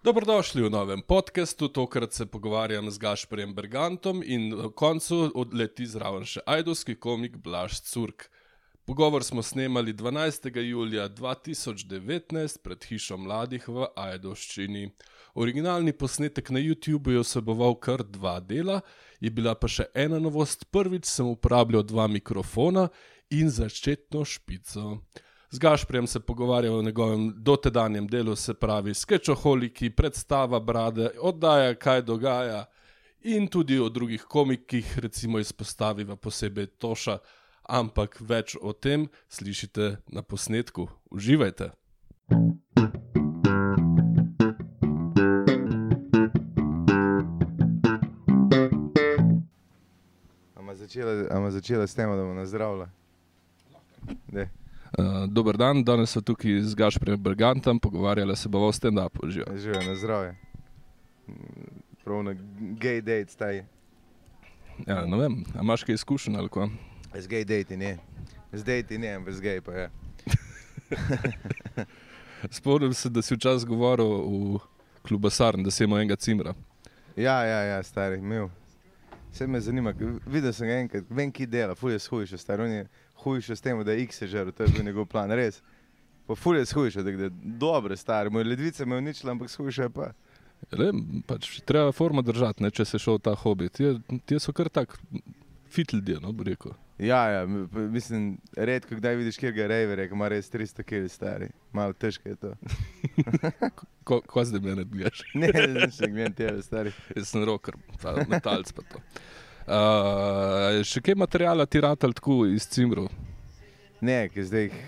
Dobrodošli v novem podkastu. Tokrat se pogovarjam z Gašporjem Bergantom in na koncu odleti zraven še ajdovski komik Blaž Curk. Pogovor smo snemali 12. julija 2019 pred hišo mladih v Ajdovščini. Originalni posnetek na YouTubu je vseboval kar dva dela, je bila pa še ena novost. Prvič sem uporabljal dva mikrofona in začetno špico. Z Gašprem se pogovarjam o njegovem dotedanjem delu, se pravi sketchoholiki, predstava brade, oddaja, kaj dogaja in tudi o drugih komikih, recimo izpostaviva posebej Toša, ampak več o tem slišite na posnetku. Uživajte! Ama začela, ama začela s tem, da bomo nazdravili. Uh, dober dan, danes smo tukaj z Gašprem Bergantom, pogovarjali se bomo o stand-upu. Živijo. Živijo na zdravje. Prav na gay date staj. Ja, ne vem, a imaš kaj izkušenj ali kaj? Z gay date ne. Z date ne, ampak z gay pa je. Spomnim se, da si včasih govoril v klubasarni, da si imel enega cimra. Ja, ja, ja, stari, imel. Vse me zanima, videl sem ga enkrat, vem, ki dela, fulje shujše, stari, je hujše s tem, da je X je žrl, to je bil njegov plan, res. Pa fulje shujše, da je dobre, stari, moj ledvice me uničila, ampak shujše je pa. Le, pač, treba forma držati, ne, če se šel ta hobi. Ti, ti so kar tak fit ljudje, no, bi rekel. Ja, ja, mislim, redko kdaj vidiš kjer ga rejvere, ki ima res 300 kg stari, malo težko je to. Ko, ko zdaj mene gledaš? Ne, ne, ne, gledam tebe, stari. Jaz sem roker, pa metalc pa to. Uh, še kaj materijala ti ratal tako iz cimrov? Ne, ker zdaj jih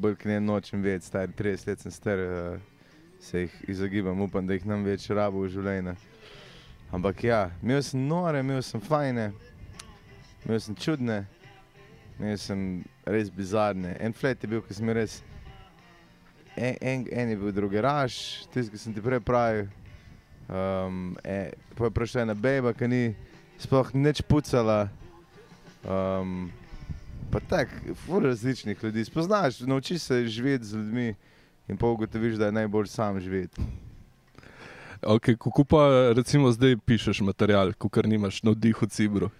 bolj ne nočem več, stari 30 let sem star, uh, se jih izogibam, upam, da jih nam več rabo v življenju. Ampak ja, imel sem nore, imel sem fajne, imel sem čudne, imel sem res bizarne. En flet je bil, ki sem res, en, en, en je bil drugeraš, tisti, ki sem ti prej pravil. Um, e, pa je prišla ena beba, ki ni sploh nič pucala. Um, Pa tako, fur različnih ljudi. Spoznaš, naučiš se živeti z ljudmi in pa ugotoviš, da je najbolj sam živeti. Okay, kako pa recimo zdaj pišeš material, ko kar nimaš navdih v cimru?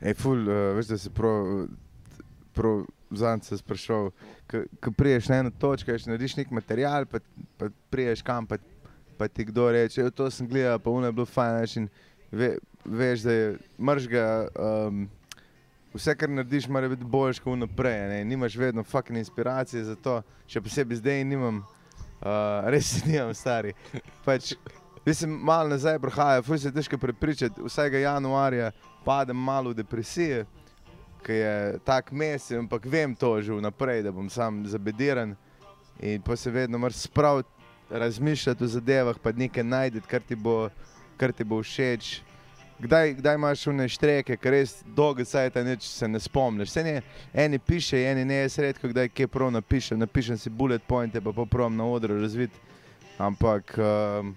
Ej, ful, uh, veš, da se prav, prav zanj se sprašal, ko priješ na eno točko, veš, narediš nek material, pa, pa priješ kam, pa, pa ti kdo reče, "Evo, to sem gledal, pa uno je bilo fajn, veš, in ve, veš, da je mržga, um, vse, kar narediš, mora biti boljš kot vnaprej, ne, nimaš vedno fucking inspiracije za to, še posebej zdaj nimam, uh, res nimam stari. Pač, Mislim, malo nazaj prihaja, fuj se težko prepričati. Vsega januarja padem malo v depresijo, ki je tak mesec, ampak vem to že vnaprej, da bom sam zabediran in pa se vedno moraš spraviti, razmišljati o zadevah, pa nekaj najti, kar ti bo, kar ti bo všeč. Kdaj, kdaj imaš une štreke, ker res dolgo sajta nič se ne spomniš. Vse ne, eni piše, eni ne, jaz redko kdaj kje prav napišem, napišem si bullet pointe, pa popravim na odru razvit. Ampak um,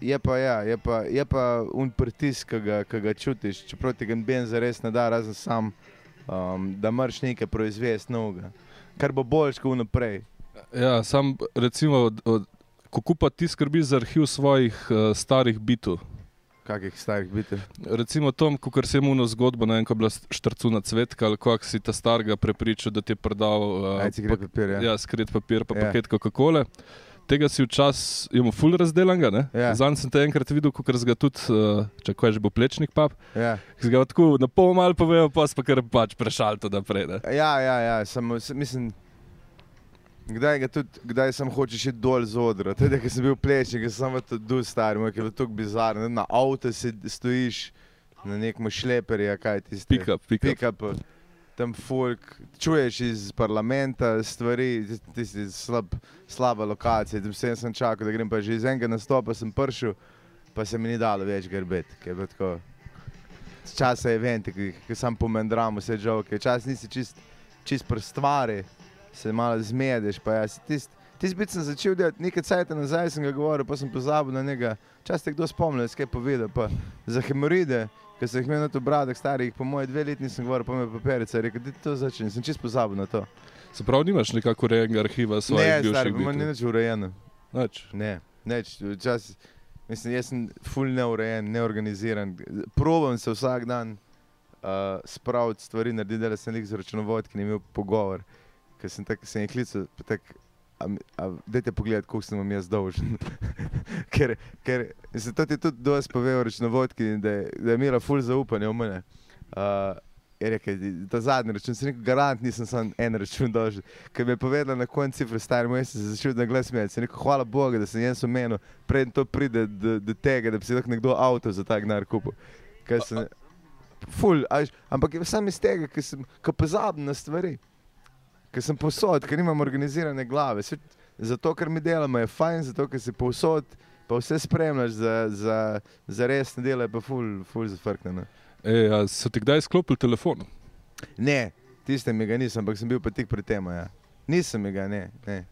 je pa, ja, je pa, je pa un pritisk, ki ga, ki ga čutiš, čeprav ti ga noben zares ne da, razen sam, um, da moraš nekaj proizvesti novega, kar bo boljš kot naprej. Ja, sam recimo, od, od, kako pa ti skrbiš za arhiv svojih uh, starih bitov? Kakih starih biti. Recimo Tom, ko se je imuno zgodbo, ne vem, ko je bila štrcuna cvetka ali kako si ta starega prepričal, da ti je prodal uh, Aj cigaret papir, ja. ja, skrit papir, pa Ja. paket Coca-Cola. Tega si včasih imel ful razdelanega, ne? Ja. Zanj sem te enkrat videl, ko ga tudi, uh, če ko je že bo plečnik pap, Ja. ki ga tako na pol mal povejo, pa pa kar pač prešal to naprej. Ne? Ja, ja, ja, samo, mislim, kdaj, tudi, kdaj sem hočeš iti dol z odra. Tudi, ko sem bil plešnik, sem samo to du star, ki je bilo tako bizarno. Na avtu si stojiš, na nekem šleperju, kaj ti ste. Pika, pika. Pick up, tam folk, čuješ iz parlamenta stvari, ti- si slab, slaba lokacija. Tam sem, sem čakal, da grem pa že iz enega nastopa, sem prišel, pa se mi ni dalo več ker tako- Časa je eventi, ki, ki sam pomendram, vse žoke. Čas nisi čist, čist pri stvari, se malo zmedeš. Pa jaz tist, bit sem začel delati, nekaj cajt nazaj sem ga govoril, pa sem pozabil na njega. Čas te kdo spomnil, skaj povedal. Pa za hemoride, ki sem jih imel na to bradek starih, po moje dve leti nisem govoril, pa me papirica rekel, da to začne. Sem čist pozabil na to. Se pravi, nimaš nekako urejenega arhiva svojih Ne, bivših stari, pa ni nič urejeno. Nič. Ne. Neč, včasih, mislim, jaz sem ful neurejen, neorganiziran. Probam se vsak dan uh, spraviti stvari, narediti, da sem lik z računovodki imel pogovor. Ker sem tak, sem jih klical, tak, a, a, dajte pogledati, koliko sem vam jaz dolžen. ker, ker se to ti tudi dosti pove o računovodki, da, je- da je imela ful zaupanje v mene. Uh, je rekel, ta zadnji račun, sem rekel, garant nisem sam en račun dolžen. Ker mi je povedala na koncu cifre, stari moj, sem se začel na glas smejati. Sem rekel, hvala Bogu, da sem jaz omenil, preden to pride do, do tega, da bi si lahko nekdo avto za ta denar kupil. Ker sem, ful, a veš, ampak je sam iz tega, ker sem, ker pozabim na stvari. Ker sem posod, ker nimam organizirane glave. Saj, zato, ker mi delamo, je fajn, zato, ker si posod, pa vse spremljaš za, za, za resne dele, pa ful, ful zafrknjeno. E, so ti kdaj izklopili telefon? Ne, tiste mi ga nisem, ampak sem bil pa tik pri tem. Ja. Nisem ga, ne. ne.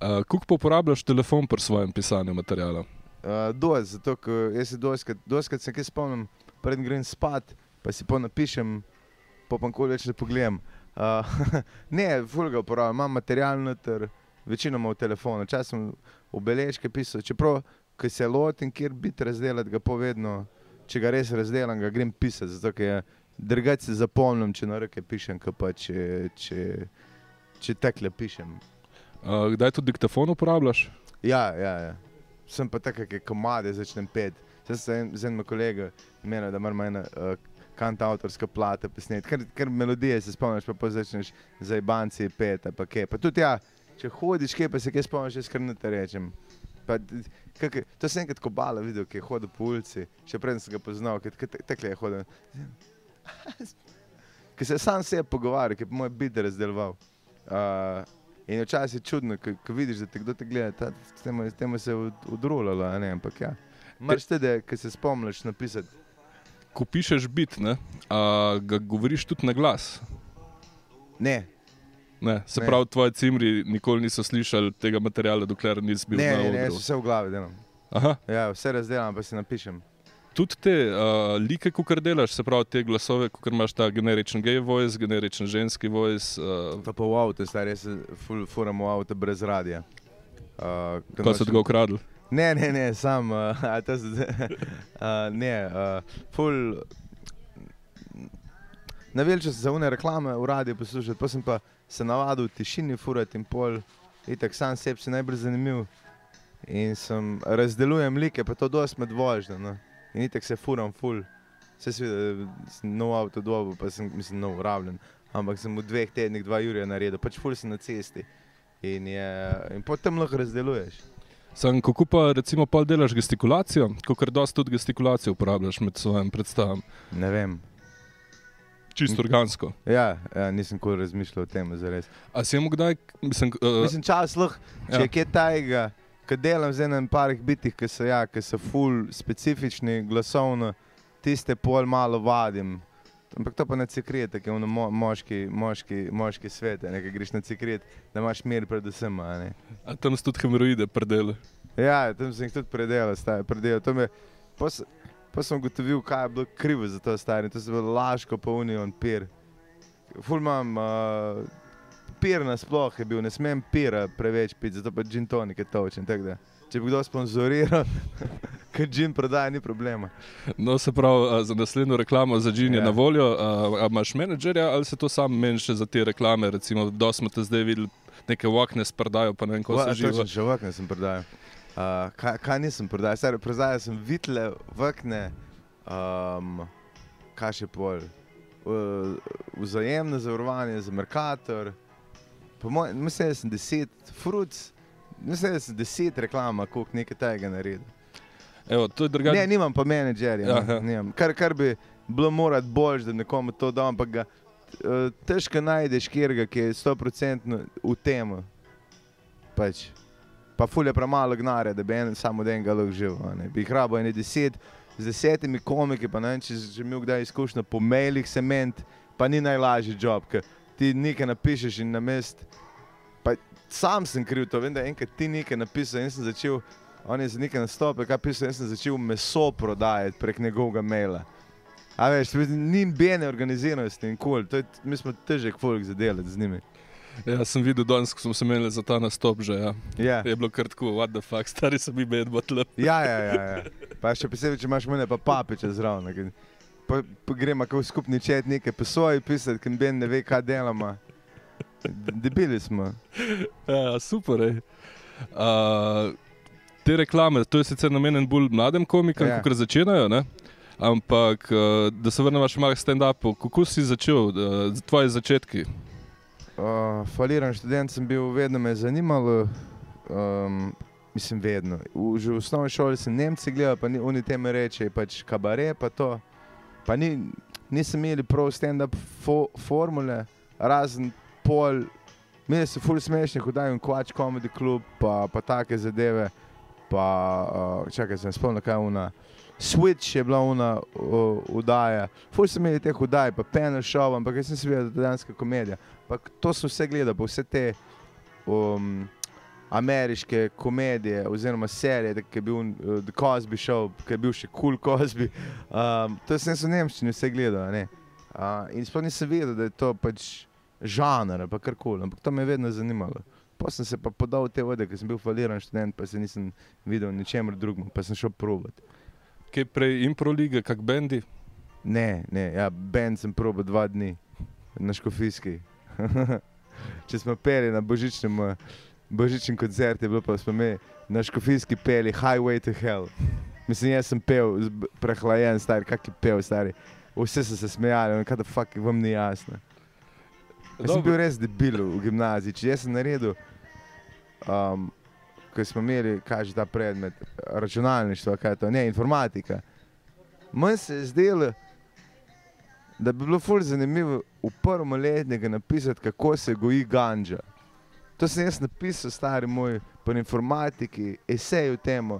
Kako pa uporabljaš telefon pri svojem pisanju materijala? Uh, dosti, zato jaz se doskrat, doskrat se kaj spomnim, preden grem spat, pa si pa napišem, pa pa nikoli več ne pogledam. Uh, ne, ful ga uporabljam, imam material noter, večinoma v telefonu, sem v beležke pisal, čeprav, ko se lotim, kjer biti razdelati, ga povedno, če ga res razdelam, ga grem pisati, zato ker drugače se zapomnim, če na roke pišem, kot pa če, če, če tekle pišem. A, kdaj tudi diktafon uporabljaš? Ja, ja, ja. Sem pa tako, kot komade začnem pet. Zdaj sem z enim kolegom menil, da moramo ena uh, kanta avtorska plata posneti, ker, ker melodije se spomniš, pa, pa začneš za ibanci pet, pa kaj. Pa tudi ja, če hodiš kje, pa se kaj spomniš, jaz kar ne te rečem. Pa, kak, je- to sem enkrat kobala videl, ki je hodil po ulici, še preden sem ga poznal, ki tekle je hodil. Ki se je sam sebe pogovarjal, ki je po mojem biti razdeloval. Uh, in je včasih čudno, ko vidiš, da te kdo te gleda, ta, s tem, se je od- odrulalo, ampak ja. Marš te, da se spomniš napisati. Ko pišeš bit, ne, a, ga govoriš tudi na glas. Ne, Ne, se Ne. pravi, tvoji cimri nikoli niso slišali tega materijala, dokler nisi bil ne, na ne, ne, odru. vse v glavi delam. Aha, Ja, vse razdelam, pa si napišem. tudi te uh, like, ko kar delaš, se pravi, te glasove, ko imaš ta generičen gay voice, generičen ženski voice. Uh, To pa v avtu, stari, ful, furam v avtu brez radia. Uh, ko so nočem- ga ukradli. Ne, ne, ne, sam, uh, to se, uh, ne, uh, ful. Naveljče se za une reklame v radiju poslušati, pa sem pa se navadil v tišini furati in pol, itak sam sebi si najbolj zanimiv. In sem razdelujem like, pa to dosti med vožnjo. No. In itak se furam ful. Vse sveda, sem nov avto dobil, pa sem, mislim, nov rabljen. Ampak sem v dveh tednih dva Jurija naredil, pač ful sem na cesti. In, je, in potem lahko razdeluješ. Sam, kako pa recimo pol delaš gestikulacijo, ko kar dosti tudi gestikulacijo uporabljaš med svojim predstavam. Ne vem. Čisto organsko. Ja, ja nisem nikoli razmišljal o tem, zares. A si imel kdaj, mislim, uh, Mislim, čas lahko, če ja. je tajega, ki delam z enim parih bitih, ki so, ja, ki so full specifični, glasovno, tiste pol malo vadim. Ampak to pa ne cikrije, ki je v mo moški, moški, moški svet, ne, ki greš na cikrijet, da imaš mir predvsem. a a tam so tudi hemoroide predele. Ja, tam sem jih tudi predelal. To me- pol s- pol sem ugotovil, kaj je bilo krivo za to stari. To se bilo laško, pa unijo in pir. Ful imam, uh, pir nasploh je bil, ne smem pira preveč piti, zato pa gin tonik je točen. tako da, Če bi kdo sponzoriral, ker gin prodaja, ni problema. No, se pravi, za naslednjo reklamo za Džin je Ja. na voljo. A, a imaš menedžerja ali se to sam meniš za te reklame? Recimo, da smo te zdaj videli, neke vakne sprdajo, pa ne vem, ko se živi. Točno, še vokne sem prodajal. Uh, kaj, kaj nisem prodajal? Stari, Prodajal sem vitle, vokne, um, kaj še pol. Uh, vzajemno zavarovanje za Merkator. Po mojem, Mislim, da sem deset, fruc, mislim, da sem deset reklama, koliko nekaj tega naredil. Evo, to je drugače. Ne, nimam pa menedžerja. Nimam. Kar, kar bi bilo morati boljš, da nekomu to dam, ampak ga uh, težko najdeš, kjer ki je 100% v tem. Pač. Pa fulje premalo gnare, da bi en, samo enega lahko živel. ne. Bi jih rabo ene deset, z desetimi komiki, pa ne vem, če si imel kdaj izkušnjo po mailih sement, pa ni najlažji job, ker ti nekaj napišeš in na mest. Sam sem kriv to, vem, da enkrat ti nekaj napisal in sem začel, on je za nekaj nastope, kaj pisal, in sem začel meso prodajati prek njegovega maila. A veš, ni bene organiziranosti in kul, cool. mi smo težek folk za delati z njimi. Ja, sem videl danes, ko smo se imeli za ta nastop že. Ja. Ja, Je bilo kar tako, what the fuck, stari so mi med botlem. ja, ja, ja, ja. Pa še posebej, če imaš mene pa papiče zraven. Pa, pa gremo kot skupni čet nekaj po svoji pisati, ker ben ne ve, kaj delamo. Debili smo. Ja, super. ej. Uh, te reklame, to je sicer namenjen bolj mladim komikom, Ja. ja. kot začenjajo. Ne? Ampak, uh, da se vrnemo še malo k stand-upu, kako si začel, uh, tvoji začetki? Uh, faliran študent sem bil, vedno me je zanimalo. Um, mislim, vedno. V, že v osnovni šoli sem Nemci gledal, pa ni, oni teme reče, pač kabare, pa to. Pa ni, nisem imeli prav stand-up fo, formule, razen pol. Imeli so ful smešni, kot dajem Quatch Comedy Club, pa, pa take zadeve. Pa, uh, čakaj, sem spomnil, kaj je una. Switch je bila uh, udaja. Ful so imeli teh udaj, pa panel show, ampak jaz sem se videl, da je danska komedija. Pa to sem vse gledal, pa vse te um, ameriške komedije oziroma serije, ki je bil uh, The Cosby Show, ki je bil še Cool Cosby. Um, to sem v Nemčiji vse gledal. ne. Uh, in sploh nisem vedel, da je to pač žanr ali pa karkoli, ampak to me je vedno zanimalo. Pa sem se pa podal v te vode, ker sem bil faliran študent, pa se nisem videl ničemer drugem, pa sem šel provat. Kaj prej impro lige, kak bendi? Ne, ne, ja, bend sem probil dva dni na Škofijski. Če smo peli na božičnem, božičnem koncertu, je bilo pa smo mi na Škofijski peli Highway to Hell. Mislim, jaz sem pel, prehlajen, star, kak je pel, stari. Vsi so se smejali, kaj da fuk, vam ni jasno. Jaz sem bil res debil v gimnaziji. Če jaz sem naredil, um, ko smo imeli, kaj že ta predmet, računalništvo, kaj je to, ne, informatika. Meni se je zdelo, da bi bilo fur zanimivo v prvem letniku napisati, kako se goji ganja. To sem jaz napisal, stari moj, po informatiki, esej o tem,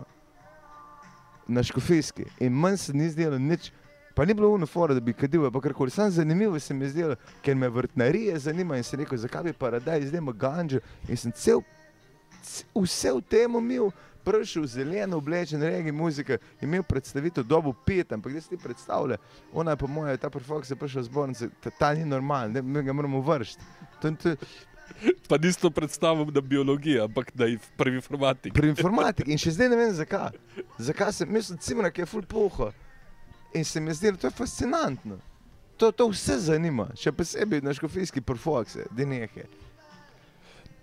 na škofijski. In manj se ni zdelo nič. Pa ni bilo unifora, da bi kadil, pa karkoli. Sam zanimivo se mi je zdelo, ker me vrtnarije zanima in sem rekel, zakaj bi paradaj zdaj ima ganđo. In sem cel, vse v tem umil, prišel zeleno oblečen, regi muzika, imel predstavitev dobu pet, ampak da si ti predstavlja, ona je po mojem, ta perfoks je prišel zbornice, ta, ta ni normalen, ne, mi ga moramo vršiti. To, to, Pa nisi to predstavil, da je biologija, ampak da je prvi informatik. pri informatiki in še zdaj ne vem zakaj. Zakaj sem mislil, cimra, ki je full poho. In se mi je zdelo, to je fascinantno. To, to vse zanima, še posebej na škofijski perfokse, da nekaj.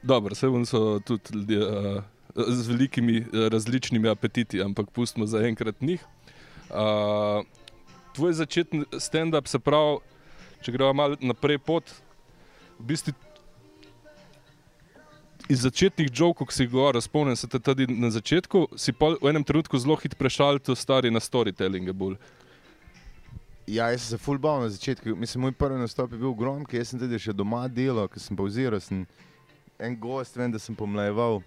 Dobro, vse vem, so tudi ljudje uh, z velikimi uh, različnimi apetiti, ampak pustimo za enkrat njih. Uh, tvoj začetni stand-up, se pravi, če gremo malo naprej pot, v bistvu iz začetnih jokov, ki si jih govoril, spomnim se tudi na začetku, si pol v enem trenutku zelo hitro prešal to stari na storytelling. Bolj. Ja, jaz sem se full bal na začetku. Mislim, moj prvi nastop je bil gromki, jaz sem tudi še doma delal, ker sem pauziral. Sem en gost, vem, da sem pomlajeval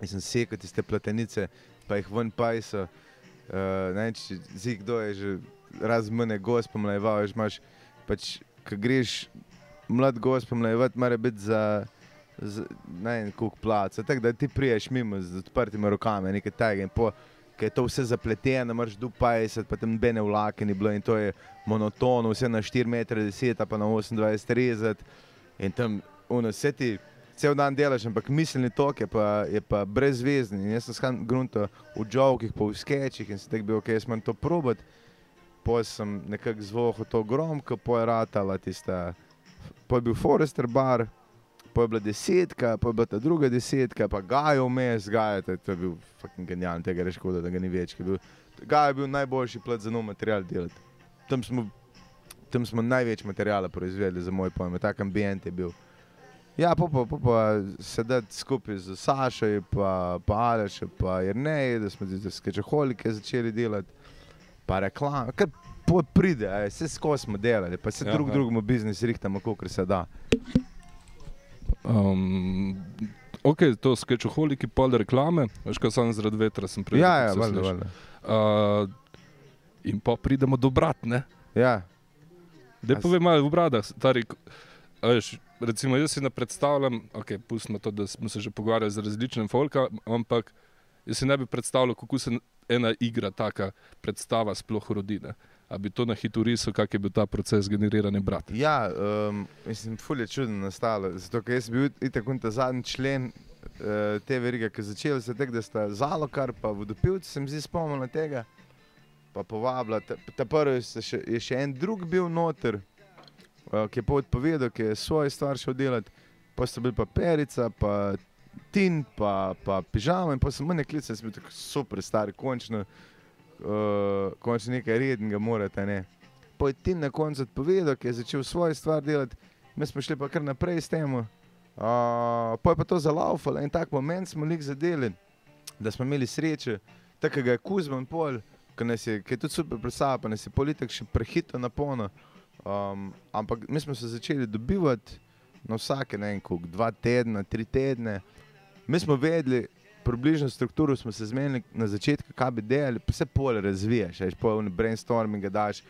in sem sekal tiste platenice, pa jih ven pajso. Uh, ne, vem, če zi, kdo je že razmene gost pomlajeval, veš, imaš pač, ko greš mlad gost pomlajevati, mora biti za, za ne vem, koliko placa. Tako da ti priješ mimo z odprtimi rokami, nekaj tega in po ker je to vse zapleteno, moraš du 50, pa tam bene vlake ni bilo in to je monotono, vse na 4 metre 10, pa na 28, 30 in tam uno, vse ti cel dan delaš, ampak miselni tok je pa, je pa brezvezni. In jaz sem skam grunto v jokih, pa v sketchih in sem tak bil, ok, jaz moram to probat, potem sem nekako zvohal to gromko, potem je ratala tista, potem je bil Forester bar, potem je bila desetka, potem je bila ta druga desetka, pa Gajo vmes, Gajo, to, je- to je bil fucking genijalen, tega je škoda, da ga ni več. je bil- Gajo je bil najboljši plat za nov material delati. Tam smo, tam smo največ materijala proizvedli za moj pojem, tak ambient je bil. Ja, pa, pa, pa, pa sedeti skupaj z Sašoj, pa, pa Alešem, pa Jrnej, da smo z skečeholike začeli delati, pa reklame, kar pride, vse skozi smo delali, pa se Ja, drug ja. drugemu biznis rihtamo, koliko se da. Um, ok, to skečoholiki, pol reklame, veš, kaj sem zaradi vetra sem prej. Ja, ja, valjda, valjda. Uh, in pa pridemo do brat, ne? Ja, s- povem malo v bradah, stari. Veš, recimo, jaz si ne predstavljam, ok, pustimo to, da smo se že pogovarjali z različnim folka, ampak jaz si ne bi predstavljal, kako se ena igra, taka predstava sploh rodi. Ne? A A bi to na hitro risal, kak je bil ta proces generiranja brata? Ja, um, mislim, ful je čudno nastalo. Zato, ker sem bil itak ta zadnji člen uh, te verige, ki je začel se tek, da sta zalokar, pa vodopilci, sem zdi spomnil tega, pa povabila. Ta, prvi še, je še en drug bil noter, uh, ki je pa odpovedal, ki je svoje stvar šel delati, pa so bili pa perica, pa tin, pa, pa pižama in pa sem mene klical, sem bil tako super star, končno, uh, končno nekaj rednega morate, ne. Je tin na koncu odpovedal, ki je začel svoje stvar delati, mi smo šli pa kar naprej s tem. Uh, pa je pa to zalaufalo in tak moment smo jih zadeli, da smo imeli sreče, tako da je Kuzman pol, ki, je, ki je tudi super predstavljal, pa nas je politik še prehito na polno. Um, ampak mi smo se začeli dobivati na vsake, ne vem, koliko, dva tedna, tri tedne. Mi smo vedeli, približno strukturo smo se zmenili na začetku, kaj bi delali, pa se pol razvijaš, veš, pol brainstorming daš,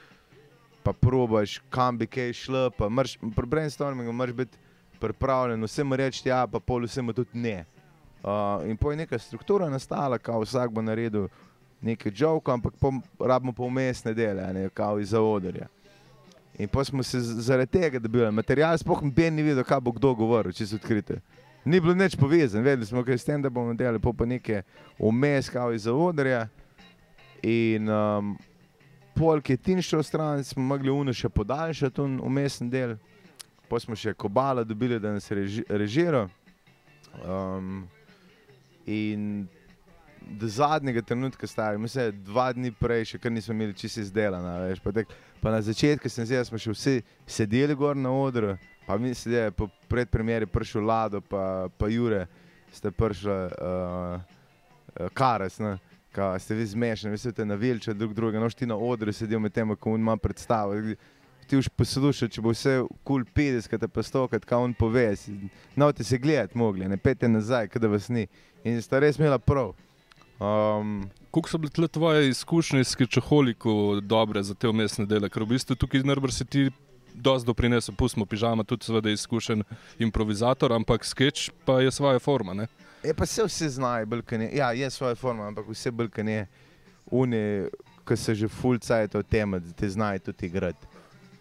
pa probaš, kam bi kaj šlo, pa mrš, pri brainstormingu moraš biti pripravljen, vsem reči, ja, pa pol vsem tudi ne. Uh, in po je neka struktura nastala, kao vsak bo naredil nekaj žovka, ampak po, rabimo pa umestne dele, ne, kao iz zaodorja. In pa smo se zaradi tega dobili material, sploh ben ni videl, kaj bo kdo govoril, če se odkrite. Ni bilo nič povezan, vedeli smo, kaj s tem, da bomo delali po pa neke umest, kao iz zaodorja. In um, pol, ki je tin šel stran, smo mogli uno še podaljšati un umesten del pa smo še kobala dobili, da nas reži, režira. Um, in do zadnjega trenutka stari, mislim, dva dni prej, še kar nismo imeli čisto izdelana. Veš, pa, tek, pa na začetku sem zdaj, smo še vsi sedeli gor na odru, pa mi se je po predpremieri prišel Lado, pa, pa Jure, ste prišli uh, uh, Karas. Ne? Ka, ste vi zmešani, vi ste na vilče drug drugega, noš ti na odru sedel med tem, ko ima predstavo ti už poslušaj, če bo vse kul cool 50, pa 100, kaj on pove. No, ti se gledati mogli, ne pete nazaj, kada vas ni. In sta res imela prav. Um, Kako so bile tvoje izkušnje s skečoholikom dobre za te umestne dele? Ker v bistvu tukaj najbolj si ti dosti doprinesel, pustimo pižama, tudi seveda izkušen improvizator, ampak skeč pa je svoja forma. Ne? Je pa se vse znajo, balkanje. Ja, je svoja forma, ampak vse balkanje, une, ki se že fulcajo o tem, da te znajo tudi igrati.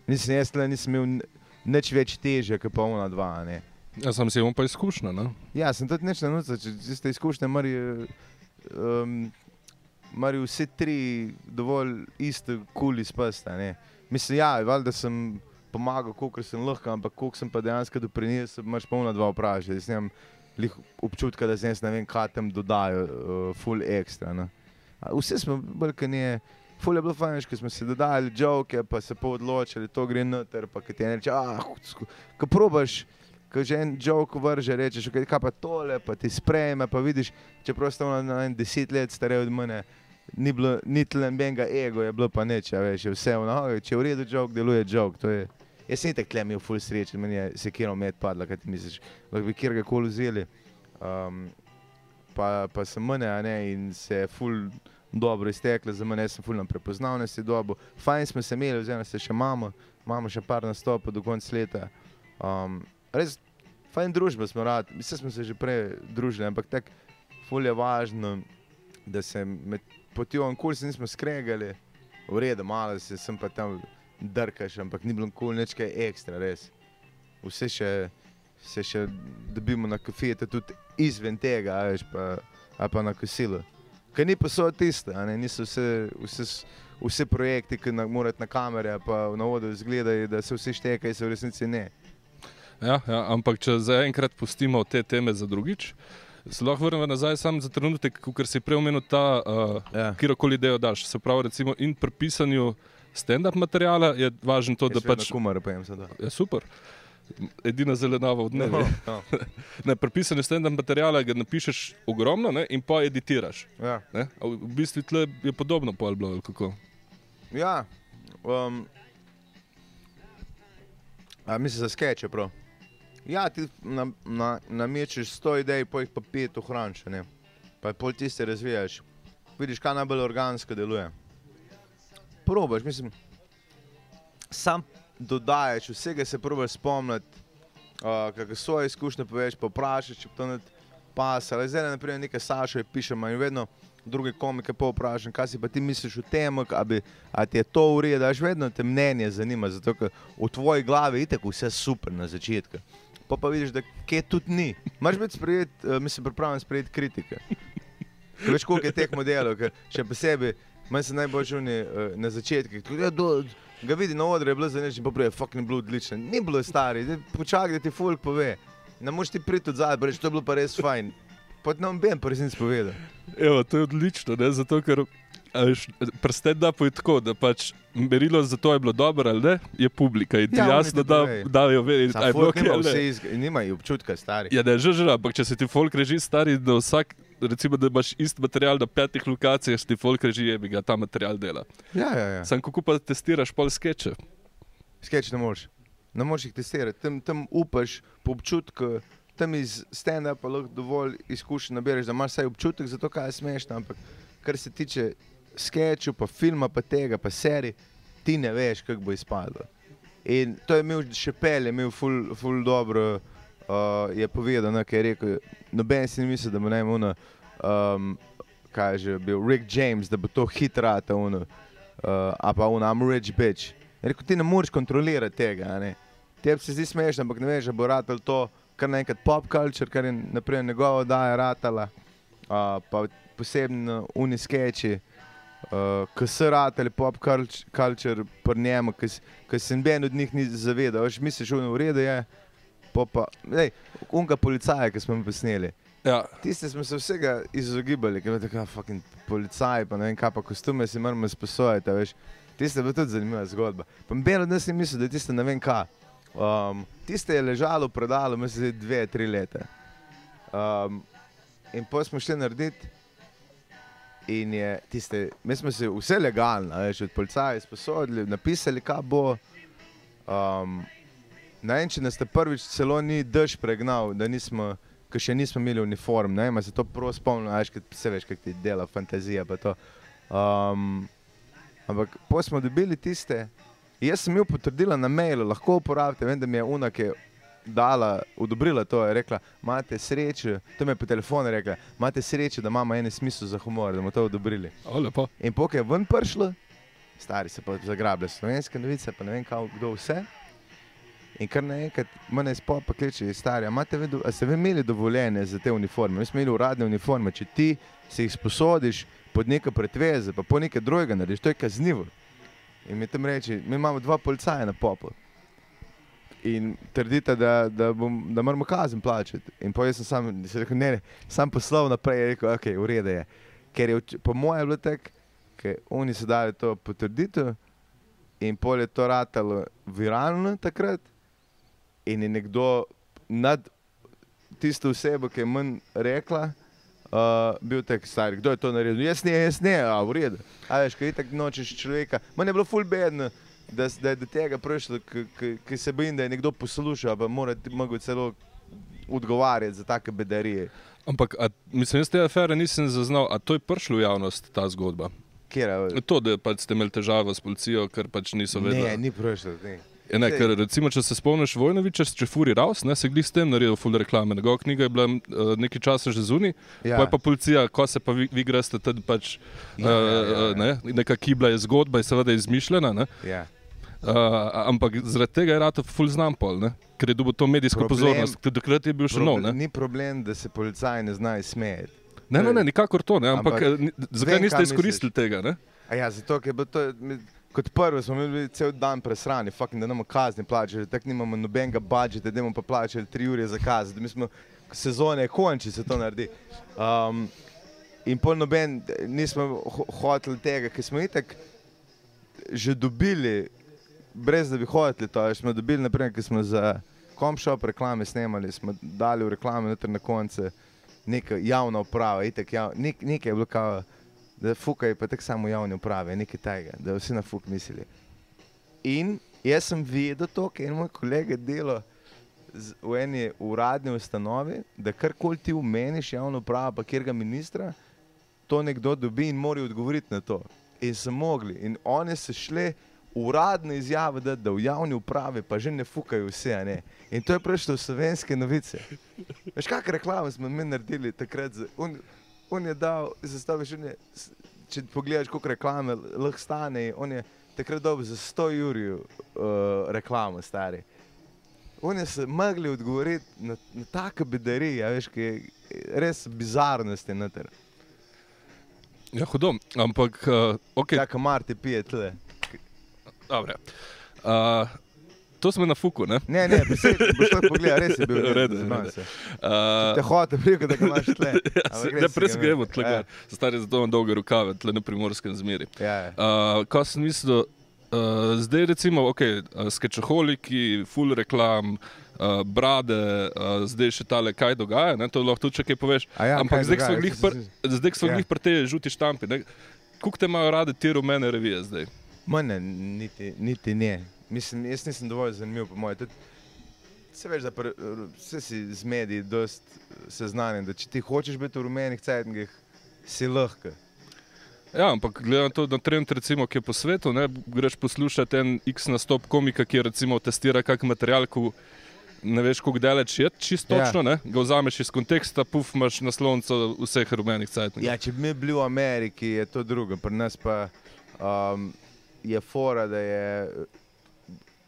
Mislim, jaz le nisem imel nič več teže, kot pa ona dva. Ne. Jaz sem si imel pa izkušnja. Ne? Ja, sem tudi neč na noč, če ste izkušnje, mari, um, mari vse tri dovolj isto kuli spasta. Ne. Mislim, ja, valjda sem pomagal, koliko sem lahko, ampak koliko sem pa dejansko doprinesel, imaš pa ona dva vprašanja. Jaz nimam občutka, da se jaz ne vem, kaj tam dodajo, uh, full extra. Ne. Vse smo kaj ne. Fulje je bilo fajn, ker smo si dodali žoke, pa se pa odločili, to gre noter. Pa ti reče, ah, ko probaš, ko že en žok vrže, rečeš, okay, kaj pa tole, pa ti sprejme, pa vidiš, če prosto na en deset let starej od mene. Ni bilo niti nobenega ego, je bilo pa neče, veš, vse v nogi, če v redu žog, deluje žog. Jaz sem tako imel ful sreče, meni je se kjer omet padla, kaj ti misliš, lahko bi kjer ga koli vzeli. Um, pa, pa sem mene, a ne, in se je ful dobro iztekle, za mene sem fulno prepoznal na se dobo. Fajn smo se imeli, oziroma se še imamo, imamo še par nastopov do konca leta. Um, res fajn družba smo rad, mislim, smo se že prej družili, ampak tako fulje je važno, da se med potjo in kul se nismo skregali, v redu, malo se sem pa tam drkaš, ampak ni bilo kul nič kaj ekstra, res. Vse še, se še dobimo na kafete, tudi izven tega, veš, pa, pa na kosilo. Ker ni pa so tiste, niso vse, vse, vse projekti, ki morajo na kamere, pa na vodu izgledajo, da se vse šteje, kaj se v resnici ne. Ja, ja, ampak če zaenkrat pustimo te teme za drugič, se lahko vrnemo nazaj samo za trenutek, ker si prej omenil ta, uh, ja. kjerkoli idejo daš. Se pravi, recimo, in pri pisanju stand-up materijala je važno to, Jaz da pač. Kumar, pa jim se da. Ja, super edina zelenava v dnevu. No, no. Prepisane stende materijale, ga napišeš ogromno ne, in pa editiraš. Ja. V bistvu je podobno pol bilo, kako. Ja, um, a misliš za skeče, prav. Ja, ti namečeš na, na sto idej, pa jih pa pet ohraniš, pa je pol tiste razvijaš. Vidiš, kaj najbolj organsko deluje. Probaš, mislim, sam dodajaš, vsega se pravi spomniti, uh, kako svoje izkušnje poveš, pa vprašaš, če to ne pas. Ali zdaj, naprimer, nekaj Saša je pišemo in vedno druge komike pa vprašam, kaj si pa ti misliš o tem, a, bi, a ti je to v redu, daš vedno te mnenje zanima, zato ker v tvoji glavi je tako vse super na začetku. Pa pa vidiš, da kje tudi ni. Máš biti sprejet, uh, mislim, pripravljen sprejeti kritike. Ker veš, koliko je teh modelov, ker še posebej, meni se najbolj žuni uh, na začetku. Ja, do, ga vidi na odru, je bilo pa prej, fucking bilo odlično. Ni bilo stari, počakaj, da ti folk pove. Ne moreš ti priti od zadaj, reči, to je bilo pa res fajn. Pa ti nam ben, pa res nisem povedal. Evo, to je odlično, ne? zato ker prste da poje tako, da pač merilo za to je bilo dobro ali ne, je publika in ti Ja, jasno da, povejo. dajo vedeti, da je bilo Folk nima kaj. ali ne. vse izg- Nimajo občutka, stari. Ja, ne, že, že, ampak če se ti folk reži stari, da vsak, recimo, da imaš isti material na petih lokacijah, ti folk reži, je bi ga ta material dela. Ja, ja, ja. Sam kako pa testiraš pol skeče. Skeč ne moreš. Ne moreš jih testirati, tam, tam upaš po občutku, tam iz stand-upa lahko dovolj izkušenj nabereš, da imaš vsaj občutek za to, kaj je smešno. Ampak kar se tiče sketchov, pa filma, pa tega, pa serij, ti ne veš, kako bo izpadlo. In to je imel še pel, imel ful, ful dobro, uh, je povedal, ne, kaj je rekel, noben si ne misli, da bo naj imel, um, kaj že bil, Rick James, da bo to hitrata, uh, a pa un I'm rich bitch. Je Rekel, ti ne moreš kontrolirati tega. ne. Tebi se zdi smešno, ampak ne veš, da bo ratal to, kar naenkrat pop culture, kar je naprej njegova oddaja ratala, uh, pa posebno uni sketchi, uh, ki so ratali pop culture, pri njemu, ki se noben od njih ni zavedal. Misliš, da je v redu, je. Po Pa, lej, unga policaja, ki smo jim posneli. Ja, Tiste smo se vsega izogibali, ker je tako, fucking policaj, pa ne vem, kaj pa kostume si moramo sposojati, veš. Tiste je bila tudi zanimiva zgodba. Pa od nas ni mislil, da je tiste ne vem kaj. Um, tiste je ležalo v predalu, mislim, da dve, tri leta. Um, in potem smo šli narediti. In je tiste, mi smo se vse legalno, veš, od policaja izposodili, napisali, kaj bo. Um, ne vem, če nas prvič celo ni dež pregnal, da nismo, ker še nismo imeli uniform. Ne vem, a se to prav spomnim, a veš, kaj se veš, kako ti dela fantazija. pa to. Um, ampak po smo dobili tiste. Jaz sem jim potrdila na mailu, lahko uporabite. Vem, da mi je una, ki je dala, odobrila to, je rekla, imate srečo, to mi je po telefonu rekla, imate srečo, da imamo en smisel za humor, da bomo to odobrili. o, lepo. In pokaj je ven prišlo, stari se pa zagrablja slovenske novice, pa ne vem, kao, kdo vse. In kar naenkrat, mene iz popa kliče, stari, imate vi ste vi imeli dovoljenje za te uniforme? Mi smo imeli uradne uniforme, če ti si jih sposodiš pod neke pretveze, pa po nekaj drugega narediš, to je kaznivo. In mi tam reče, mi imamo dva policaja na popu. In trdite, da, da, bom, da moramo kazen plačati. In pa jaz sem sam, sem rekel, ne, ne, sam poslal naprej, je rekel, ok, v redu je. Ker je po mojem bilo tako, ker oni so dali to potrditev in pol je to ratalo viralno takrat in je nekdo nad tisto osebo, ki je manj rekla, uh, bil tak star, kdo je to naredil? Jaz ne, jaz ne, a v redu. A veš, kaj tako nočeš človeka. Meni je bilo ful bedno, da, da je do tega prišlo, ki se bojim, da je nekdo poslušal, pa mora celo odgovarjati za take bedarije. Ampak, a, mislim, jaz te afere nisem zaznal, a to je prišlo v javnost, ta zgodba. Kjera, To, da pač ste imeli težavo s policijo, ker pač niso vedeli. ne, ni prišlo. Ne. Ja, ne, Sej. ker, recimo, če se spomniš Vojnoviča, če furi raus, ne, se glih s tem naredil full reklame. Njegova knjiga je bila uh, nekaj časa že zunaj, Ja. pa je pa policija, ko se pa vi, vi greste, tad pač Ja, ja, ja, ja, uh, ja. ne, neka kibla je zgodba, je seveda izmišljena, ne, Ja. uh, ampak zaradi tega je rado full znam pol, ne, ker je dobil to medijsko Problem- pozornost, ker takrat je bil še nov. Ne, ni problem, da se policaji ne znajo smejati. ne, ne, ne nikakor to, ne, ampak, Ampak zakaj vem, niste izkoristili tega? Ne? A ja, zato ker je bilo to. Kot prvo smo bili cel dan presrani, fucking, da nam kazni plačali, tako nimamo nobenega budžeta, da bomo pa plačali tri ure za kazen. da Mi smo sezone konči, se to naredi. Um, in pol noben, nismo ho hoteli tega, ker smo itak že dobili, brez da bi hoteli to, smo dobili, naprimer, ker smo za Comshop reklame snemali, smo dali v reklame noter na konce neka javna uprava, itak jav, nek, nekaj je bilo kao, da fukaj pa tako samo javne uprave, nekaj tega, da vsi na fuk mislili. In jaz sem vedel to, ker je moj kolega delo v eni uradni ustanovi, da karkoli ti umeniš javno upravo, pa kjer ga ministra, to nekdo dobi in mora odgovoriti na to. In so mogli. In oni so šli uradno izjavo, da, da v javni upravi pa že ne fukajo vse. Ne? In to je prišlo v slovenske novice. Veš, kakšne reklame smo mi naredili takrat? za- Un, on je dal, zastaviš, on je, s- če pogledaš, koliko reklame lahko stane, on je takrat dobil za 100 jurjev uh, reklamo, stari. On je se mogli odgovoriti na, na take bedarije, veš, ki je res bizarnosti noter. Ja, hudo. Ampak, uh, ok, Ja, kamar ti pije tle. dobro. Uh, to smo na fuku, ne? Ne, ne, besed, boš to pogledal, res je bil se. Uh, Te hote preko, da ga imaš tle. ja, ne, prej gremo, tle, Ja. ja. stari zato imam dolge rokave, tle na primorskem zmeri. Ja, ja. Uh, ko sem mislil, uh, zdaj recimo, ok, skečoholiki, full reklam, uh, brade, uh, zdaj še tale, kaj dogaja, ne, to lahko tudi če kaj poveš. A ja, Ampak kaj zdaj, so glih pr- Ja. pri te žuti štampi, ne, koliko te imajo rade te rumene revije zdaj? Mene niti, niti ne. Mislim, jaz nisem dovolj zanimiv, po mojem. Se veš, da pr, vse si z mediji dost seznanjen, da če ti hočeš biti v rumenih cajtngih, si lahko. Ja, ampak glede na to, da trend, recimo, ki je po svetu, ne, greš poslušati en X nastop komika, ki recimo testira kak material, ko ne veš, kako daleč je, čisto Ja. točno, ne, ga vzameš iz konteksta, puf, imaš naslovnico vseh rumenih cajtnikov. Ja, če bi mi bili v Ameriki, je to drugo. Pri nas pa um, je fora, da je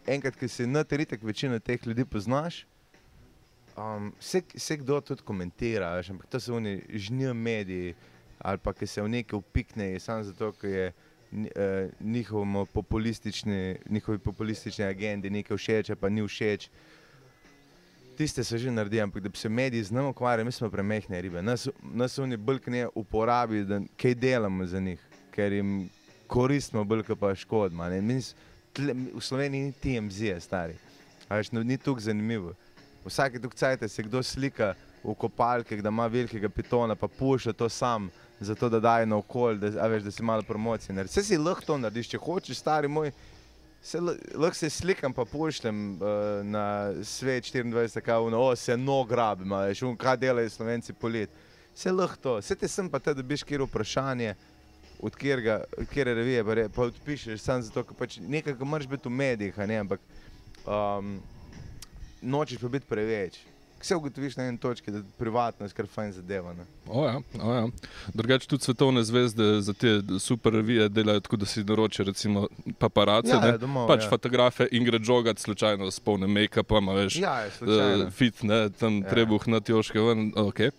enkrat, ki si na teritek večino teh ljudi poznaš. Um, vse, vse kdo tudi komentira, veš, ampak to so oni žnijo mediji ali pa ki se v nekaj upikne, samo zato, ker je eh, njihovemu populistični, njihovi populistični agendi nekaj všeč, pa ni všeč. Tiste so že naredili, ampak da bi se mediji z nami ukvarjali, mi smo premehne ribe. Nas, nas oni bolj ne uporabijo, da kaj delamo za njih, ker jim koristimo bolj, kot pa škodimo. Mi tle- V Sloveniji ni TMZ, stari. Veš, no, ni tukaj zanimivo. Vsake cajt se kdo slika v kopalkah, da ima velikega pitona, pa puša to sam, zato da daje na okolje, da, veš, da si malo promocije naredi. Vse si lahko to narediš, če hočeš, stari moj. Se, lahko se slikam, pa pošljem uh, na svet 24, kako no, se no grabim, veš, kaj delajo slovenci polet. Se lahko to, se te sem pa te dobiš kjer vprašanje, od kjerega, od kjer revije, pa, re, pa odpišeš samo zato, ker pač nekaj, kar moraš biti v medijih, a ne, ampak um, nočeš pa biti preveč. Vse ugotoviš na eni točki, da je privatnost kar fajn zadeva. Ne? O ja, o ja. Drugače tudi svetovne zvezde za te super revije delajo tako, da si naroči recimo paparace, Ja, ne, ja, domov, pač ja. fotografe in gre žogat slučajno s polnim make-upom, a veš. Ja, je Uh, slučajno. fit, ne, tam Ja. ja. trebuh na tjoške ven. Okay.